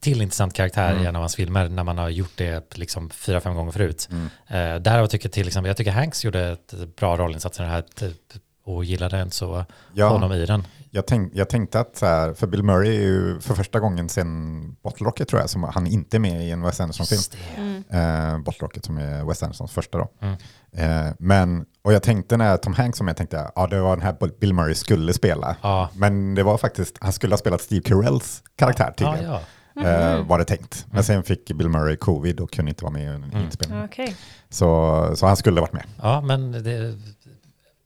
till intressant karaktär Mm. i en av hans filmer när man har gjort det liksom fyra, fem gånger förut. Mm. Eh, tycker jag till exempel, jag tycker Hanks gjorde ett bra rollinsats i den här typ, och gillade inte så Ja, honom i den. jag, tänk, jag tänkte att, så här, för Bill Murray är ju för första gången sen Bottle Rocket tror jag, som han inte är med i en Wes Anderson-film. Mm. Eh, Bottle Rocket som är Wes Andersons första då. Mm. Eh, men, och jag tänkte när Tom Hanks var med, tänkte jag, ja det var den här Bill Murray skulle spela. Ja, Men det var faktiskt, han skulle ha spelat Steve Carells karaktär ja, tydligen. ja. Eh, var det tänkt. Men Mm. sen fick Bill Murray covid och kunde inte vara med i Mm. inspelning. Okej. Så, så han skulle ha varit med. ja, men det är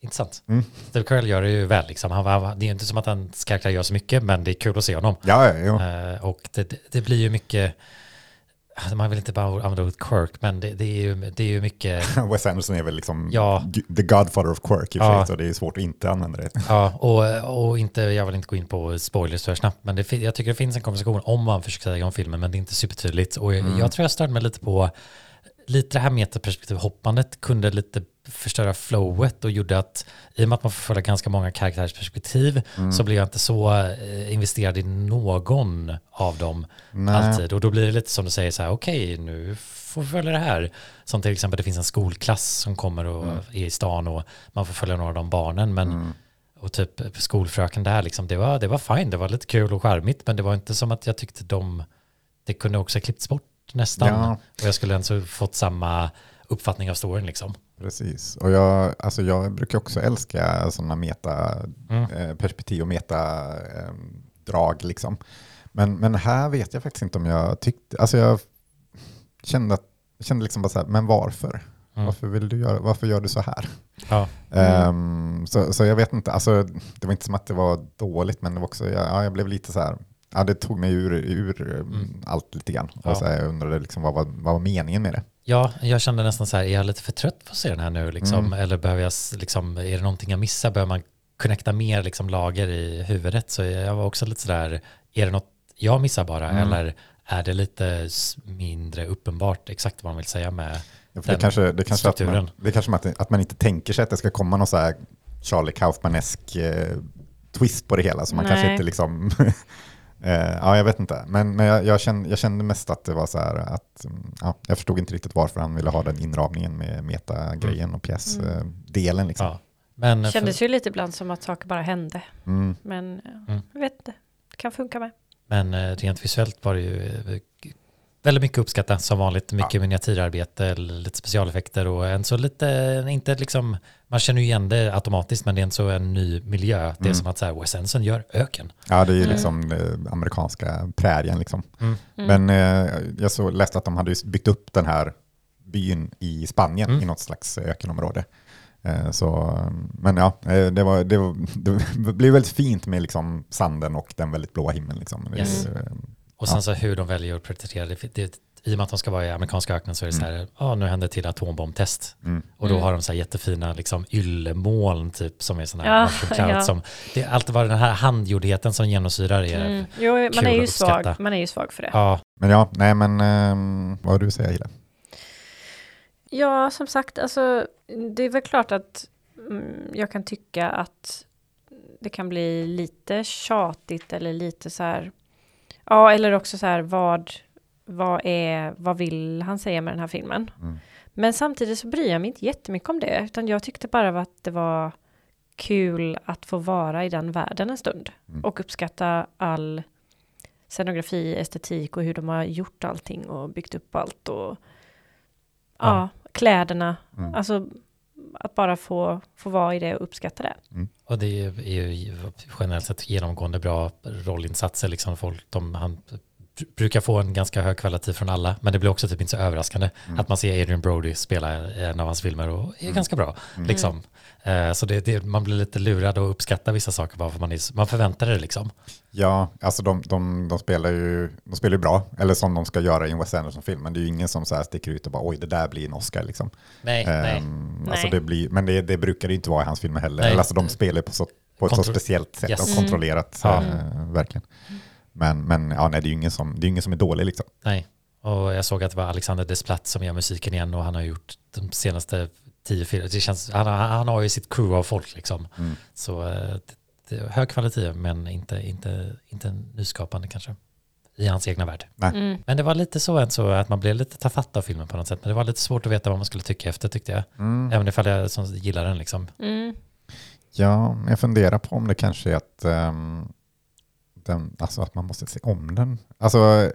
intressant. Mm. Steve Carell gör det ju väl liksom. Han, han, det är inte som att hans karaktär gör så mycket, men det är kul att se honom. Ja, ja, jo. Eh, och det, det- blir ju mycket, man vill inte bara använda ordet quirk, men det, det, är ju, det är ju mycket (laughs) Wes Anderson är väl liksom Ja. the godfather of quirk i och för Ja. sig, så det är svårt att inte använda det. Ja, och, och inte, jag vill inte gå in på spoilers så snabbt, men det, jag tycker det finns en konversation om han försöker säga om filmen, men det är inte supertydligt. Och jag, Mm. jag tror jag störde mig lite på lite det här metaperspektivhoppandet kunde lite förstöra flowet och gjorde att i och med att man får följa ganska många karaktärers perspektiv Mm. så blir jag inte så eh, investerad i någon av dem Nej. alltid. Och då blir det lite som du säger så här, okej nu får vi följa det här. Som till exempel det finns en skolklass som kommer och Mm. är i stan och man får följa några av de barnen. Men, Och typ skolfröken där, liksom, det, var, det var fine, det var lite kul och charmigt men det var inte som att jag tyckte de, det kunde också ha klippts bort nästan. Ja. Och jag skulle ens ha fått samma uppfattning av storyn liksom. Precis, och jag, alltså jag brukar också älska sådana Mm. meta-perspektiv och meta-drag. liksom. men, men här vet jag faktiskt inte om jag tyckte, alltså jag kände, att, kände liksom bara så här, men varför? Mm. Varför, vill du göra, varför gör du så här? Ja. Ehm, så, så jag vet inte, alltså, det var inte som att det var dåligt, men det var också, ja, ja, jag blev lite så här, ja, det tog mig ur, ur mm. allt lite grann. Ja. Och så här, jag undrade liksom, vad, var, vad var meningen med det? Ja, jag kände nästan så här, är jag lite för trött på att se den här nu liksom? Mm. Eller behöver jag, liksom, är det någonting jag missar? Behöver man connecta mer liksom, lager i huvudet? Så jag var också lite så där, är det något jag missar bara? Mm. Eller är det lite mindre uppenbart exakt vad man vill säga med Ja, för den det kanske, det kanske, att man, strukturen? det kanske att, att man inte tänker sig att det ska komma någon så här Charlie Kaufmanesk eh, twist på det hela. Så man kanske Nej. inte liksom... eh, ja, jag vet inte. Men, men jag, jag, kände, jag kände mest att det var så här att... mm, Ja, jag förstod inte riktigt varför han ville ha den inramningen med metagrejen och pjäsdelen. Liksom. Ja. Men Det för, kändes ju lite ibland som att saker bara hände. Mm. Men ja, Mm. jag vet inte. Det kan funka med. men eh, rent visuellt var det ju eh, väldigt mycket uppskattat som vanligt. Mycket miniatyrarbete, lite specialeffekter och en så lite, inte liksom, man känner ju igen det automatiskt men det är en så en ny miljö. Det är Mm. som att så här, Wes Anderson gör öken. Ja, det är ju Mm. liksom eh, amerikanska prärien. Liksom. Mm. Mm. Men eh, jag så läste att de hade byggt upp den här byn i Spanien Mm. i något slags ökenområde. Eh, så, men ja, eh, det, var, det, var, (laughs) det blev väldigt fint med liksom sanden och den väldigt blåa himlen. Liksom. Yes. eh, Och sen Ja. så hur de väljer att porträttera det, det i och med att de ska vara i amerikanska öknen så är det så här, ja nu händer det till atombombtest. Mm. Och då Mm. har de så här jättefina liksom yllemoln typ som är sådana här Ja, ja. som, det är alltid bara den här handgjordheten som genomsyrar er. Mm. Jo, man är ju svag. Man är ju svag för det. Ja, Men ja, nej men eh, vad har du säga Hille? Ja, som sagt, alltså det är väl klart att mm, jag kan tycka att det kan bli lite tjatigt eller lite så här. Ja, eller också så här vad, vad är, vad vill han säga med den här filmen? Mm. Men samtidigt så bryr jag mig inte jättemycket om det, utan jag tyckte bara att det var kul att få vara i den världen en stund Mm. och uppskatta all scenografi, estetik och hur de har gjort allting och byggt upp allt och ja, kläderna. Mm. Alltså att bara få, få vara i det och uppskatta det och det är ju generellt sett genomgående bra rollinsatser. Liksom folk, de, han brukar få en ganska hög kvalitet från alla, men det blir också typ inte så överraskande Mm. att man ser Adrian Brody spela i en av hans filmer och är ganska bra. Mm. Liksom. Eh, så det, det, man blir lite lurad och uppskattar vissa saker bara för man, är, man förväntar det liksom. Ja, alltså de, de, de, spelar ju, de spelar ju bra, eller som de ska göra i en Wes Anderson-film, men det är ju ingen som så här sticker ut och bara oj, det där blir en Oscar. Liksom. Nej, nej. Ehm, alltså Nej. det blir, men det, det brukar det ju inte vara i hans filmer heller. Nej. Eller Alltså de spelar på, så, på ett så speciellt sätt Yes. och Mm. kontrollerat. Ja. eh, verkligen. Men, men ja, nej, det är ju ingen som, det är ingen som är dålig. Liksom. Nej, och jag såg att det var Alexander Desplat som gör musiken igen och han har gjort de senaste tio filmerna. Det känns, han, har- han har ju sitt crew av folk liksom. Mm. Så eh, det, det hög kvalitet men inte, inte, inte nyskapande kanske. I hans egna värld. Mm. Men det var lite så, än så att man blev lite tafatt av filmen på något sätt. Men det var lite svårt att veta vad man skulle tycka efter tyckte jag. Mm. Även ifall jag som gillar den liksom. Mm. Ja, jag funderar på om det kanske är att, ehm, den, alltså att man måste se om den. Alltså,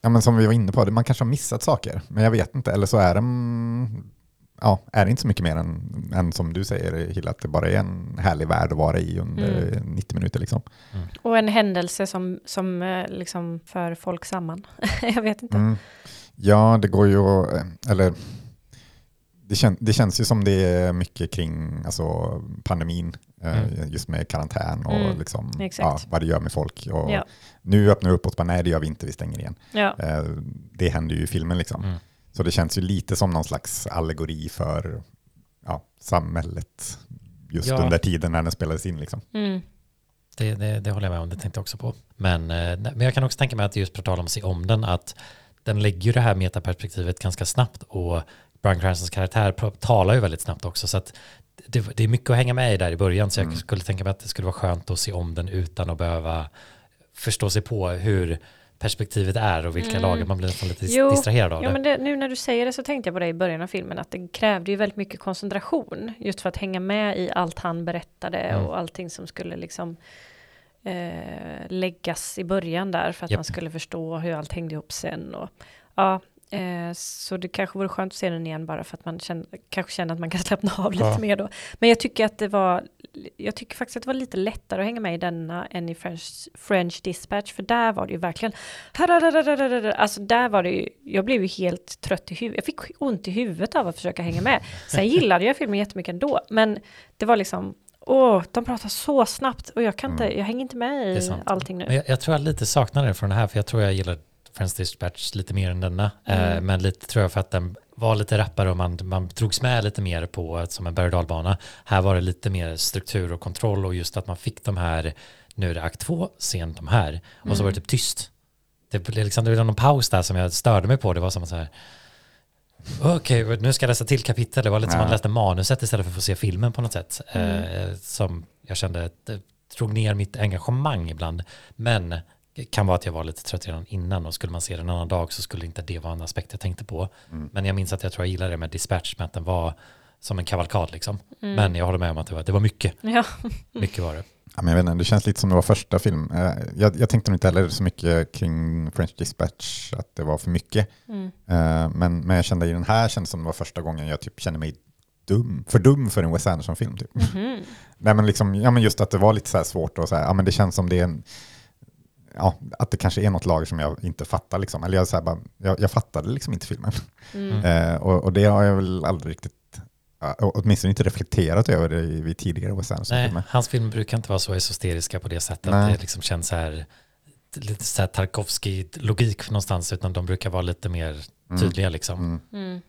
ja, men som vi var inne på, det- man kanske har missat saker, men jag vet inte. Eller så är den, ja, är det inte så mycket mer än, än som du säger, Hilla, att det bara är en härlig värld att vara i under 90 minuter. Liksom. Och en händelse som, som eh, liksom för folk samman. (laughs) jag vet inte. Mm. Ja, det går ju att, eller det, kän, det känns ju som det är mycket kring alltså, pandemin, eh, Mm. just med karantän och Mm, liksom, ja, vad det gör med folk. Och Ja. Nu öppnar vi upp oss, bara, nej det gör vi inte, vi stänger igen. Ja. Eh, det händer ju i filmen liksom. Mm. Så det känns ju lite som någon slags allegori för ja, samhället just Ja. under tiden när den spelades in. Liksom. Mm. Det, det, det håller jag med om, det tänkte jag också på. Men, eh, men jag kan också tänka mig att just på tal om att se om den, att den lägger ju det här metaperspektivet ganska snabbt och Brian Cranstons karaktär talar ju väldigt snabbt också så att det, det är mycket att hänga med i där i början så jag Mm. skulle tänka mig att det skulle vara skönt att se om den utan att behöva förstå sig på hur perspektivet är och vilka Mm. lager man blir nästan lite Jo, distraherad av Ja, det. men det, nu när du säger det så tänkte jag på det i början av filmen att det krävde ju väldigt mycket koncentration just för att hänga med i allt han berättade Mm. och allting som skulle liksom eh, läggas i början där för att Japp. man skulle förstå hur allt hängde ihop sen och ja, eh, så det kanske vore skönt att se den igen bara för att man känner, kanske känner att man kan (laughs) slappna av lite Ja. mer då. Men jag tycker att det var, jag tycker faktiskt att det var lite lättare att hänga med i denna än i French, French Dispatch, för där var det ju verkligen, alltså där var det ju, jag blev ju helt trött i huvudet, jag fick ont i huvudet av att försöka hänga med. Sen (laughs) gillade jag filmen jättemycket ändå, men det var liksom, åh, de pratar så snabbt och jag kan inte, jag hänger inte med Mm. I allting nu. Men jag, jag tror jag lite saknar det från det här, för jag tror jag gillar Friends Dispatch lite mer än denna. Mm. Eh, men lite tror jag för att den var lite rappare och man, man drogs med lite mer på som en berg och dalbana. Här var det lite mer struktur och kontroll och just att man fick de här, nu är det akt två, sent de här, och så var det typ tyst. Det blev liksom, det var någon paus där som jag störde mig på, det var som att så här, Okej, nu ska jag läsa till kapitel. Det var lite som Ja. man läste manuset istället för att få se filmen på något sätt. Mm. Eh, som jag kände att det drog ner mitt engagemang ibland. Men kan vara att jag var lite trött redan innan och skulle man se den en annan dag så skulle inte det vara en aspekt jag tänkte på. Mm. Men jag minns att jag tror jag gillade det med Dispatch, med att den var som en kavalkad liksom. Mm. Men jag håller med om att det var, det var mycket. (laughs) Ja, Mycket var det. Ja, men jag vet inte, det känns lite som det var första film. Eh, Jag, jag tänkte nog inte heller så mycket kring French Dispatch, att det var för mycket. mm. Eh, Men, men jag kände i den här kändes som det var första gången jag typ kände mig dum, för dum för en Wes Anderson-film. Typ. Mhm. (laughs) Nej, men liksom, ja, men just att det var lite så här svårt och så här, ja, men det känns som det är en, ja, att det kanske är något lager som jag inte fattar. Liksom. Eller jag, så här, bara, jag, jag fattade liksom inte filmen. Mm. Eh, och, och det har jag väl aldrig riktigt, ja, åtminstone inte reflekterat över det vid tidigare Wes Nej, Anderson-filmer. hans filmer brukar inte vara så esosteriska på det sättet. Nej. Det liksom känns så här, lite så här Tarkovsky-logik någonstans, utan de brukar vara lite mer Mm. tydliga liksom. Mm. Mm.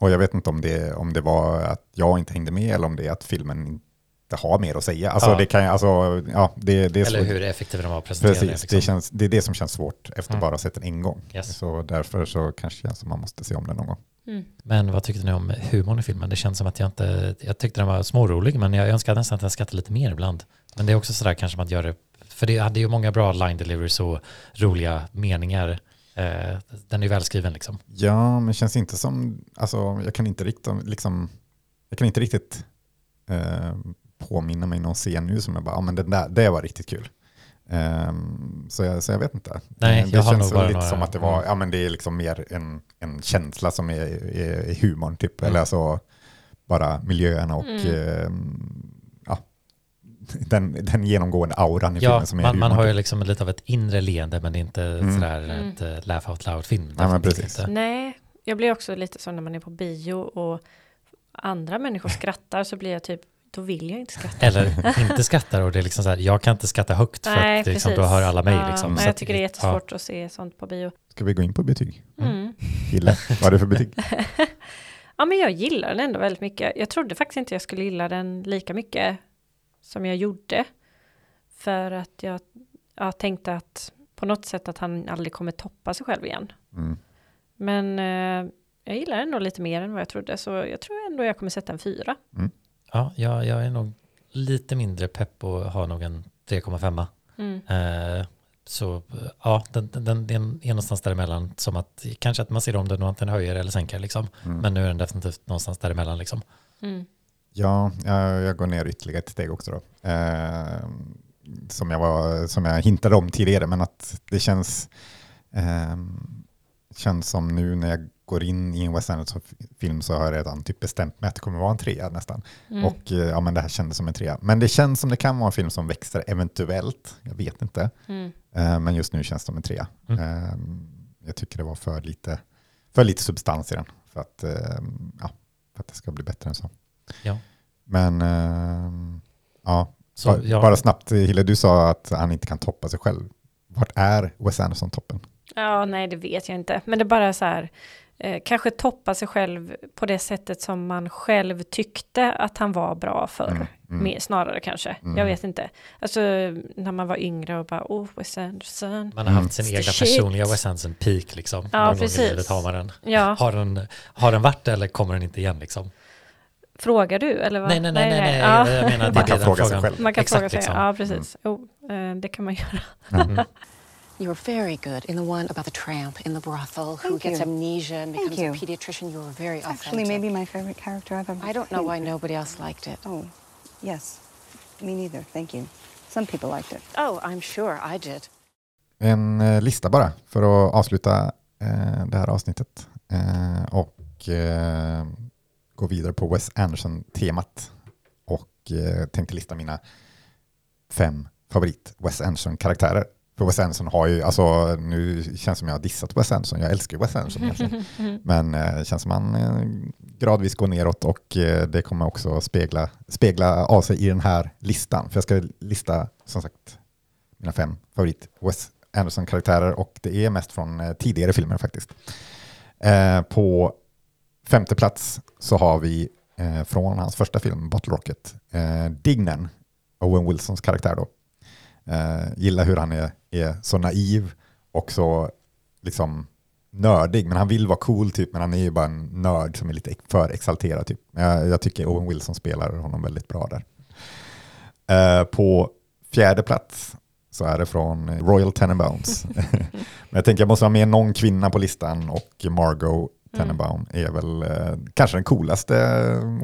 Och jag vet inte om det, om det var att jag inte hängde med eller om det är att filmen inte har mer att säga. Alltså Ja. det kan jag, alltså, ja, det, det är Eller hur effektiva de var presenterade. Precis, liksom. det, känns, det är det som känns svårt efter Mm. bara att sett den en gång. Yes. Så därför så kanske det känns som man måste se om den någon gång. Mm. Men vad tyckte ni om humorn i filmen? Det känns som att jag inte, jag tyckte den var smårolig, men jag önskar nästan att jag skrattade lite mer ibland. Men det är också sådär kanske man gör det, för det hade ju många bra line deliveries och roliga meningar. Eh, den är ju välskriven liksom. Ja, men det känns inte som, alltså jag kan inte riktigt, liksom, jag kan inte riktigt eh, påminna mig någon scen nu som jag bara, ja men den där, det var riktigt kul. Ehm, så, jag, så jag vet inte. Nej, Eh, det jag har känns lite några- som att det var, ja men det är liksom mer en, en känsla som är, är, är humorn typ. Mm. Eller alltså bara miljöerna och Mm. ehm, ja, den, den genomgående auran i Ja, filmen som är man, man humorn. har ju typ. liksom lite av ett inre leende, men det är inte Mm. sådär Mm. ett uh, laugh out loud-film. Ja. Nej, jag blir också lite så när man är på bio och andra människor (laughs) skrattar så blir jag typ, då vill jag inte skratta. Eller inte skrattar och det är liksom så här, jag kan inte skratta högt för Nej, att liksom, precis. då hör alla mig. Ja, Liksom. jag tycker det är ja. jättesvårt att se sånt på bio. Ska vi gå in på betyg? Mm. Gilla. Vad är det för betyg? (laughs) Ja, men jag gillar den ändå väldigt mycket. Jag trodde faktiskt inte jag skulle gilla den lika mycket som jag gjorde. För att jag, jag tänkte att på något sätt att han aldrig kommer toppa sig själv igen. Mm. Men eh, jag gillar den nog lite mer än vad jag trodde. Så jag tror ändå jag kommer sätta en fyra. Ja, jag, jag är nog lite mindre pepp och har nog en 3,5. Mm. Eh, så ja, den, den, den den är någonstans däremellan. Som att kanske att man ser om den och att den höjer eller sänker liksom. Mm. Men nu är den definitivt någonstans däremellan liksom. Mm. Ja, jag, jag går ner ytterligare ett steg också då. Eh, som, jag var, som jag hintade om tidigare, men att det känns, eh, känns som nu när jag går in i en Wes Anderson-film så har jag redan typ bestämt mig att det kommer vara en trea nästan. Mm. Och eh, ja, men det här kändes som en trea. Men det känns som det kan vara en film som växer eventuellt, jag vet inte. Mm. Eh, men just nu känns det som en trea. Mm. Eh, jag tycker det var för lite, för lite substans i den för att, eh, ja, för att det ska bli bättre än så. Ja. Men ja, Så, bara, ja, bara snabbt, Hille, du sa att han inte kan toppa sig själv. Vart är Wes Anderson-toppen? Ja, nej, det vet jag inte. Men det är bara så här. Eh, kanske toppa sig själv på det sättet som man själv tyckte att han var bra för. Mm, mm. Mer, snarare kanske, Mm. jag vet inte. Alltså när man var yngre och bara, oh, Wes Anderson. Man har haft sin Mm. egna Shit. personliga Wes Anderson peak liksom. Ja, Någon gång i precis. livet har man den. Ja, Har den, har den varit det eller kommer den inte igen liksom? frågar du eller vad? Nej, nej, nej, nej, nej. Ja. jag menar att Man det kan är den fråga sig själv. Man kan Exakt, fråga sig, liksom. ja precis. Jo, eh, det kan man göra. You were very good in the one about the tramp in the brothel who Thank gets you. amnesia and Thank becomes a you. pediatrician. You were very It's authentic. actually maybe my favorite character I've ever I don't know why nobody else liked it. Oh, yes. Me neither. Thank you. Some people liked it. Oh, I'm sure I did. En eh, lista bara för att avsluta eh, det här avsnittet eh, och eh, gå vidare på Wes Anderson-temat och eh, tänkte lista mina fem favorit Wes Anderson-karaktärer. För Wes Anderson har ju, alltså nu känns det som jag har dissat Wes Anderson, jag älskar ju Wes Anderson egentligen. (laughs) Men eh, det känns som han eh, gradvis går neråt och eh, det kommer också spegla, spegla av sig i den här listan. För jag ska lista som sagt mina fem favorit Wes Anderson-karaktärer och det är mest från tidigare filmer faktiskt. På femte plats så har vi från hans första film, Bottle Rocket, Dignan, Owen Wilsons karaktär då. Eh, gillar hur han är, är så naiv och så liksom nördig, men han vill vara cool typ, men han är ju bara en nörd som är lite för exalterad typ. Jag, jag tycker Owen Wilson spelar honom väldigt bra där. Eh, på fjärde plats så är det från Royal Tenenbaums. (laughs) (laughs) men jag tänker jag måste ha med någon kvinna på listan och Margot Tenenbaum är väl eh, kanske den coolaste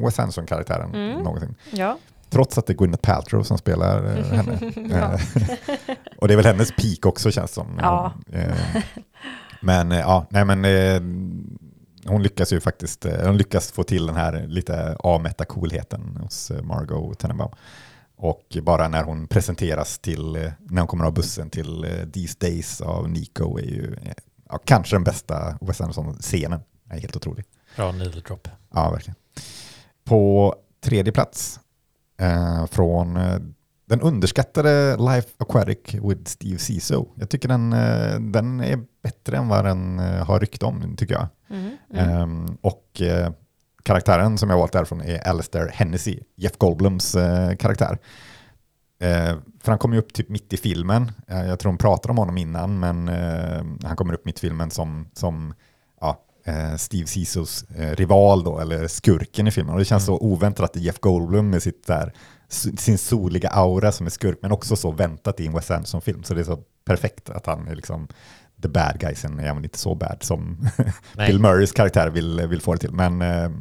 Wes Anderson-karaktären Mm. någonsin. Ja, Trots att det är Gwyneth Paltrow som spelar eh, (laughs) henne. Eh, (laughs) och det är väl hennes peak också känns som. Ja. Eh, men eh, ja, nej men eh, hon lyckas ju faktiskt, eh, hon lyckas få till den här lite avmätta coolheten hos eh, Margot Tenenbaum. Och bara när hon presenteras till, eh, när hon kommer av bussen till eh, These Days av Nico är ju eh, ja, kanske den bästa Wes Anderson-scenen. Helt otrolig. Bra needle drop. Ja, verkligen. På tredje plats eh, från eh, den underskattade Life Aquatic with Steve Zissou. Jag tycker den, eh, den är bättre än vad den eh, har rykte om, tycker jag. mm, mm. Ehm, och eh, karaktären som jag valt därifrån är Alistair Hennessy, Jeff Goldblums eh, karaktär. Eh, för han kommer ju upp typ mitt i filmen. Eh, jag tror de pratar om honom innan, men eh, han kommer upp mitt i filmen som, som eh, Steve Zissous eh, rival då, eller skurken i filmen. Och det känns så oväntat att Jeff Goldblum med sitt där, sin soliga aura som är skurk, men också så väntat i en Wes Anderson-film. Så det är så perfekt att han är liksom the bad guy. Sen är han inte så bad som. (laughs) Bill Murrays karaktär vill, vill få det till. Men, eh,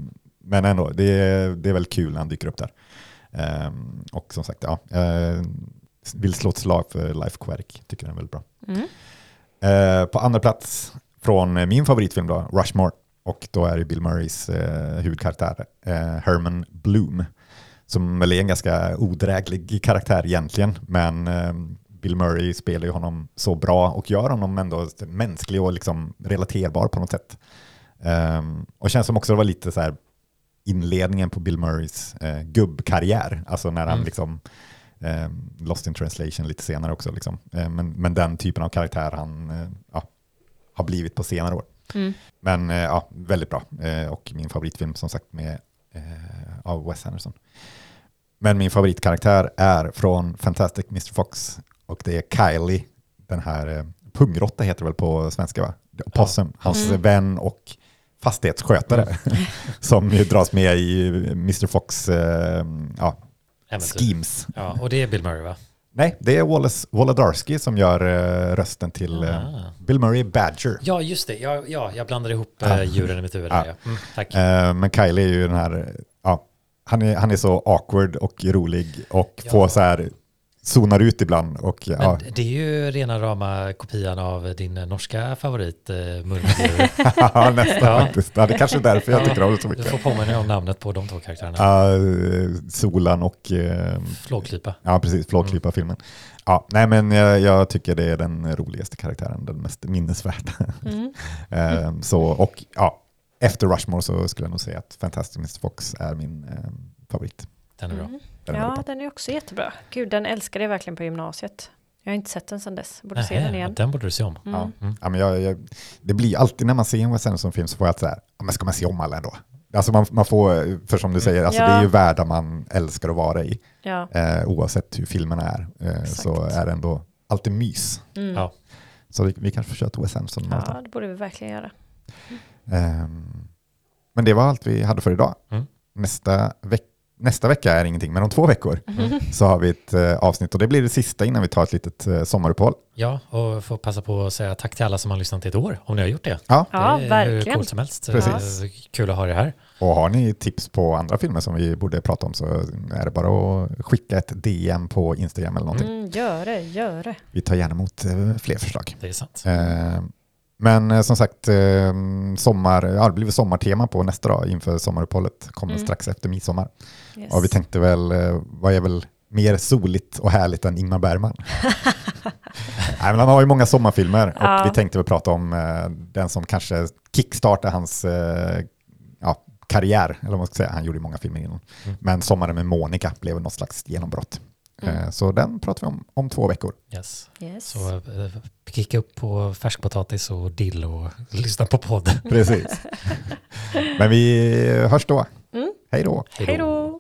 men ändå, det är, det är väldigt kul när han dyker upp där. Ehm, och som sagt, ja, vill slå ett slag för Life Aquatic. Tycker den är väldigt bra. Mm. Eh, på andra plats från eh, min favoritfilm då, Rushmore. Och då är det Bill Murrays eh, huvudkaraktär, eh, Herman Bloom. Som väl är en ganska odräglig karaktär egentligen. Men eh, Bill Murray spelar ju honom så bra och gör honom ändå mänsklig och liksom relaterbar på något sätt. Um, och känns som också det var lite så här inledningen på Bill Murrays eh, gubbkarriär. Alltså när han Mm. liksom eh, Lost in translation lite senare också. Liksom. Eh, men, men den typen av karaktär han eh, ja, har blivit på senare år. Mm. Men eh, ja, väldigt bra. Eh, och min favoritfilm som sagt med, eh, av Wes Anderson. Men min favoritkaraktär är från Fantastic Mr. Fox och det är Kylie, den här pungrotta heter det väl på svenska va? Possum, hans Mm. vän och fastighetsskötare (laughs) som ju dras med i Mr. Fox eh, ja, schemes. Ja, och det är Bill Murray va? Nej, det är Wallace Wolodarski som gör eh, rösten till eh, Ah. Bill Murray Badger. Ja, just det. Ja, ja jag blandade ihop äh, djuren i mitt huvud. Där, ja. Mm, tack. Eh, men Kylie är ju den här, ja, han är, han är så awkward och rolig och Ja. får så här, zonar ut ibland och Men ja, det är ju rena rama kopian av din norska favorit, äh, Murmeldjur. (laughs) nästan Ja. faktiskt. Ja, det är kanske är därför jag tycker om det så Du mycket. får påminna om namnet på de två karaktärerna. Ja, eh, Solan och eh, Flågklypa. Ja, precis. Flågklippa-filmen. Ja, nej, men jag, jag tycker det är den roligaste karaktären, den mest minnesvärda. Mm. (laughs) Eh, så, och ja, efter Rushmore så skulle jag nog säga att Fantastic Mr. Fox är min eh, favorit. Den är bra. Mm. Den Ja, den är också jättebra. Gud, den älskade jag verkligen på gymnasiet. Jag har inte sett den sedan dess. Borde se den igen. den borde du se om. Mm. Ja. Ja, men jag, jag, det blir alltid när man ser en Wes Anderson-film så får jag att så här, men ska man se om alla ändå? Alltså man, man får, för som du säger, alltså Ja. det är ju världar man älskar att vara i. Ja. Eh, oavsett hur filmerna är eh, så är det ändå alltid mys. Mm. Ja. Så vi, vi kanske får köra ett Wes Anderson. ja, det borde vi verkligen göra. Ehm, men det var allt vi hade för idag. Mm. Nästa, veck nästa vecka är ingenting, men om två veckor så har vi ett eh, avsnitt och det blir det sista innan vi tar ett litet eh, sommaruppehåll. Ja, och får passa på att säga tack till alla som har lyssnat i ett år, om ni har gjort det. Ja. Ja, det är verkligen. coolt som helst. Precis. Eh, Kul att ha det här. Och har ni tips på andra filmer som vi borde prata om så är det bara att skicka ett DM på Instagram eller någonting. Mm, gör det, gör det. Vi tar gärna emot fler förslag. Det är sant. Eh, Men som sagt, sommar, ja, det blir sommartema på nästa dag inför sommaruppehållet. Kommer Mm. strax efter midsommar. Yes. Och vi tänkte väl, eh, vad är väl mer soligt och härligt än Ingmar Bergman? (laughs) Nej, men han har ju många sommarfilmer och Ja. vi tänkte väl prata om eh, den som kanske kickstartar hans eh, ja, karriär, eller vad man ska säga. Han gjorde många filmer innan. Mm. Men Sommaren med Monica blev något slags genombrott. Mm. Eh, Så den pratar vi om om två veckor. Yes. Yes. Så eh, klicka upp på färskpotatis och dill och lyssna på podden. Precis. (laughs) Men vi hörs då. Hej då. Hej då.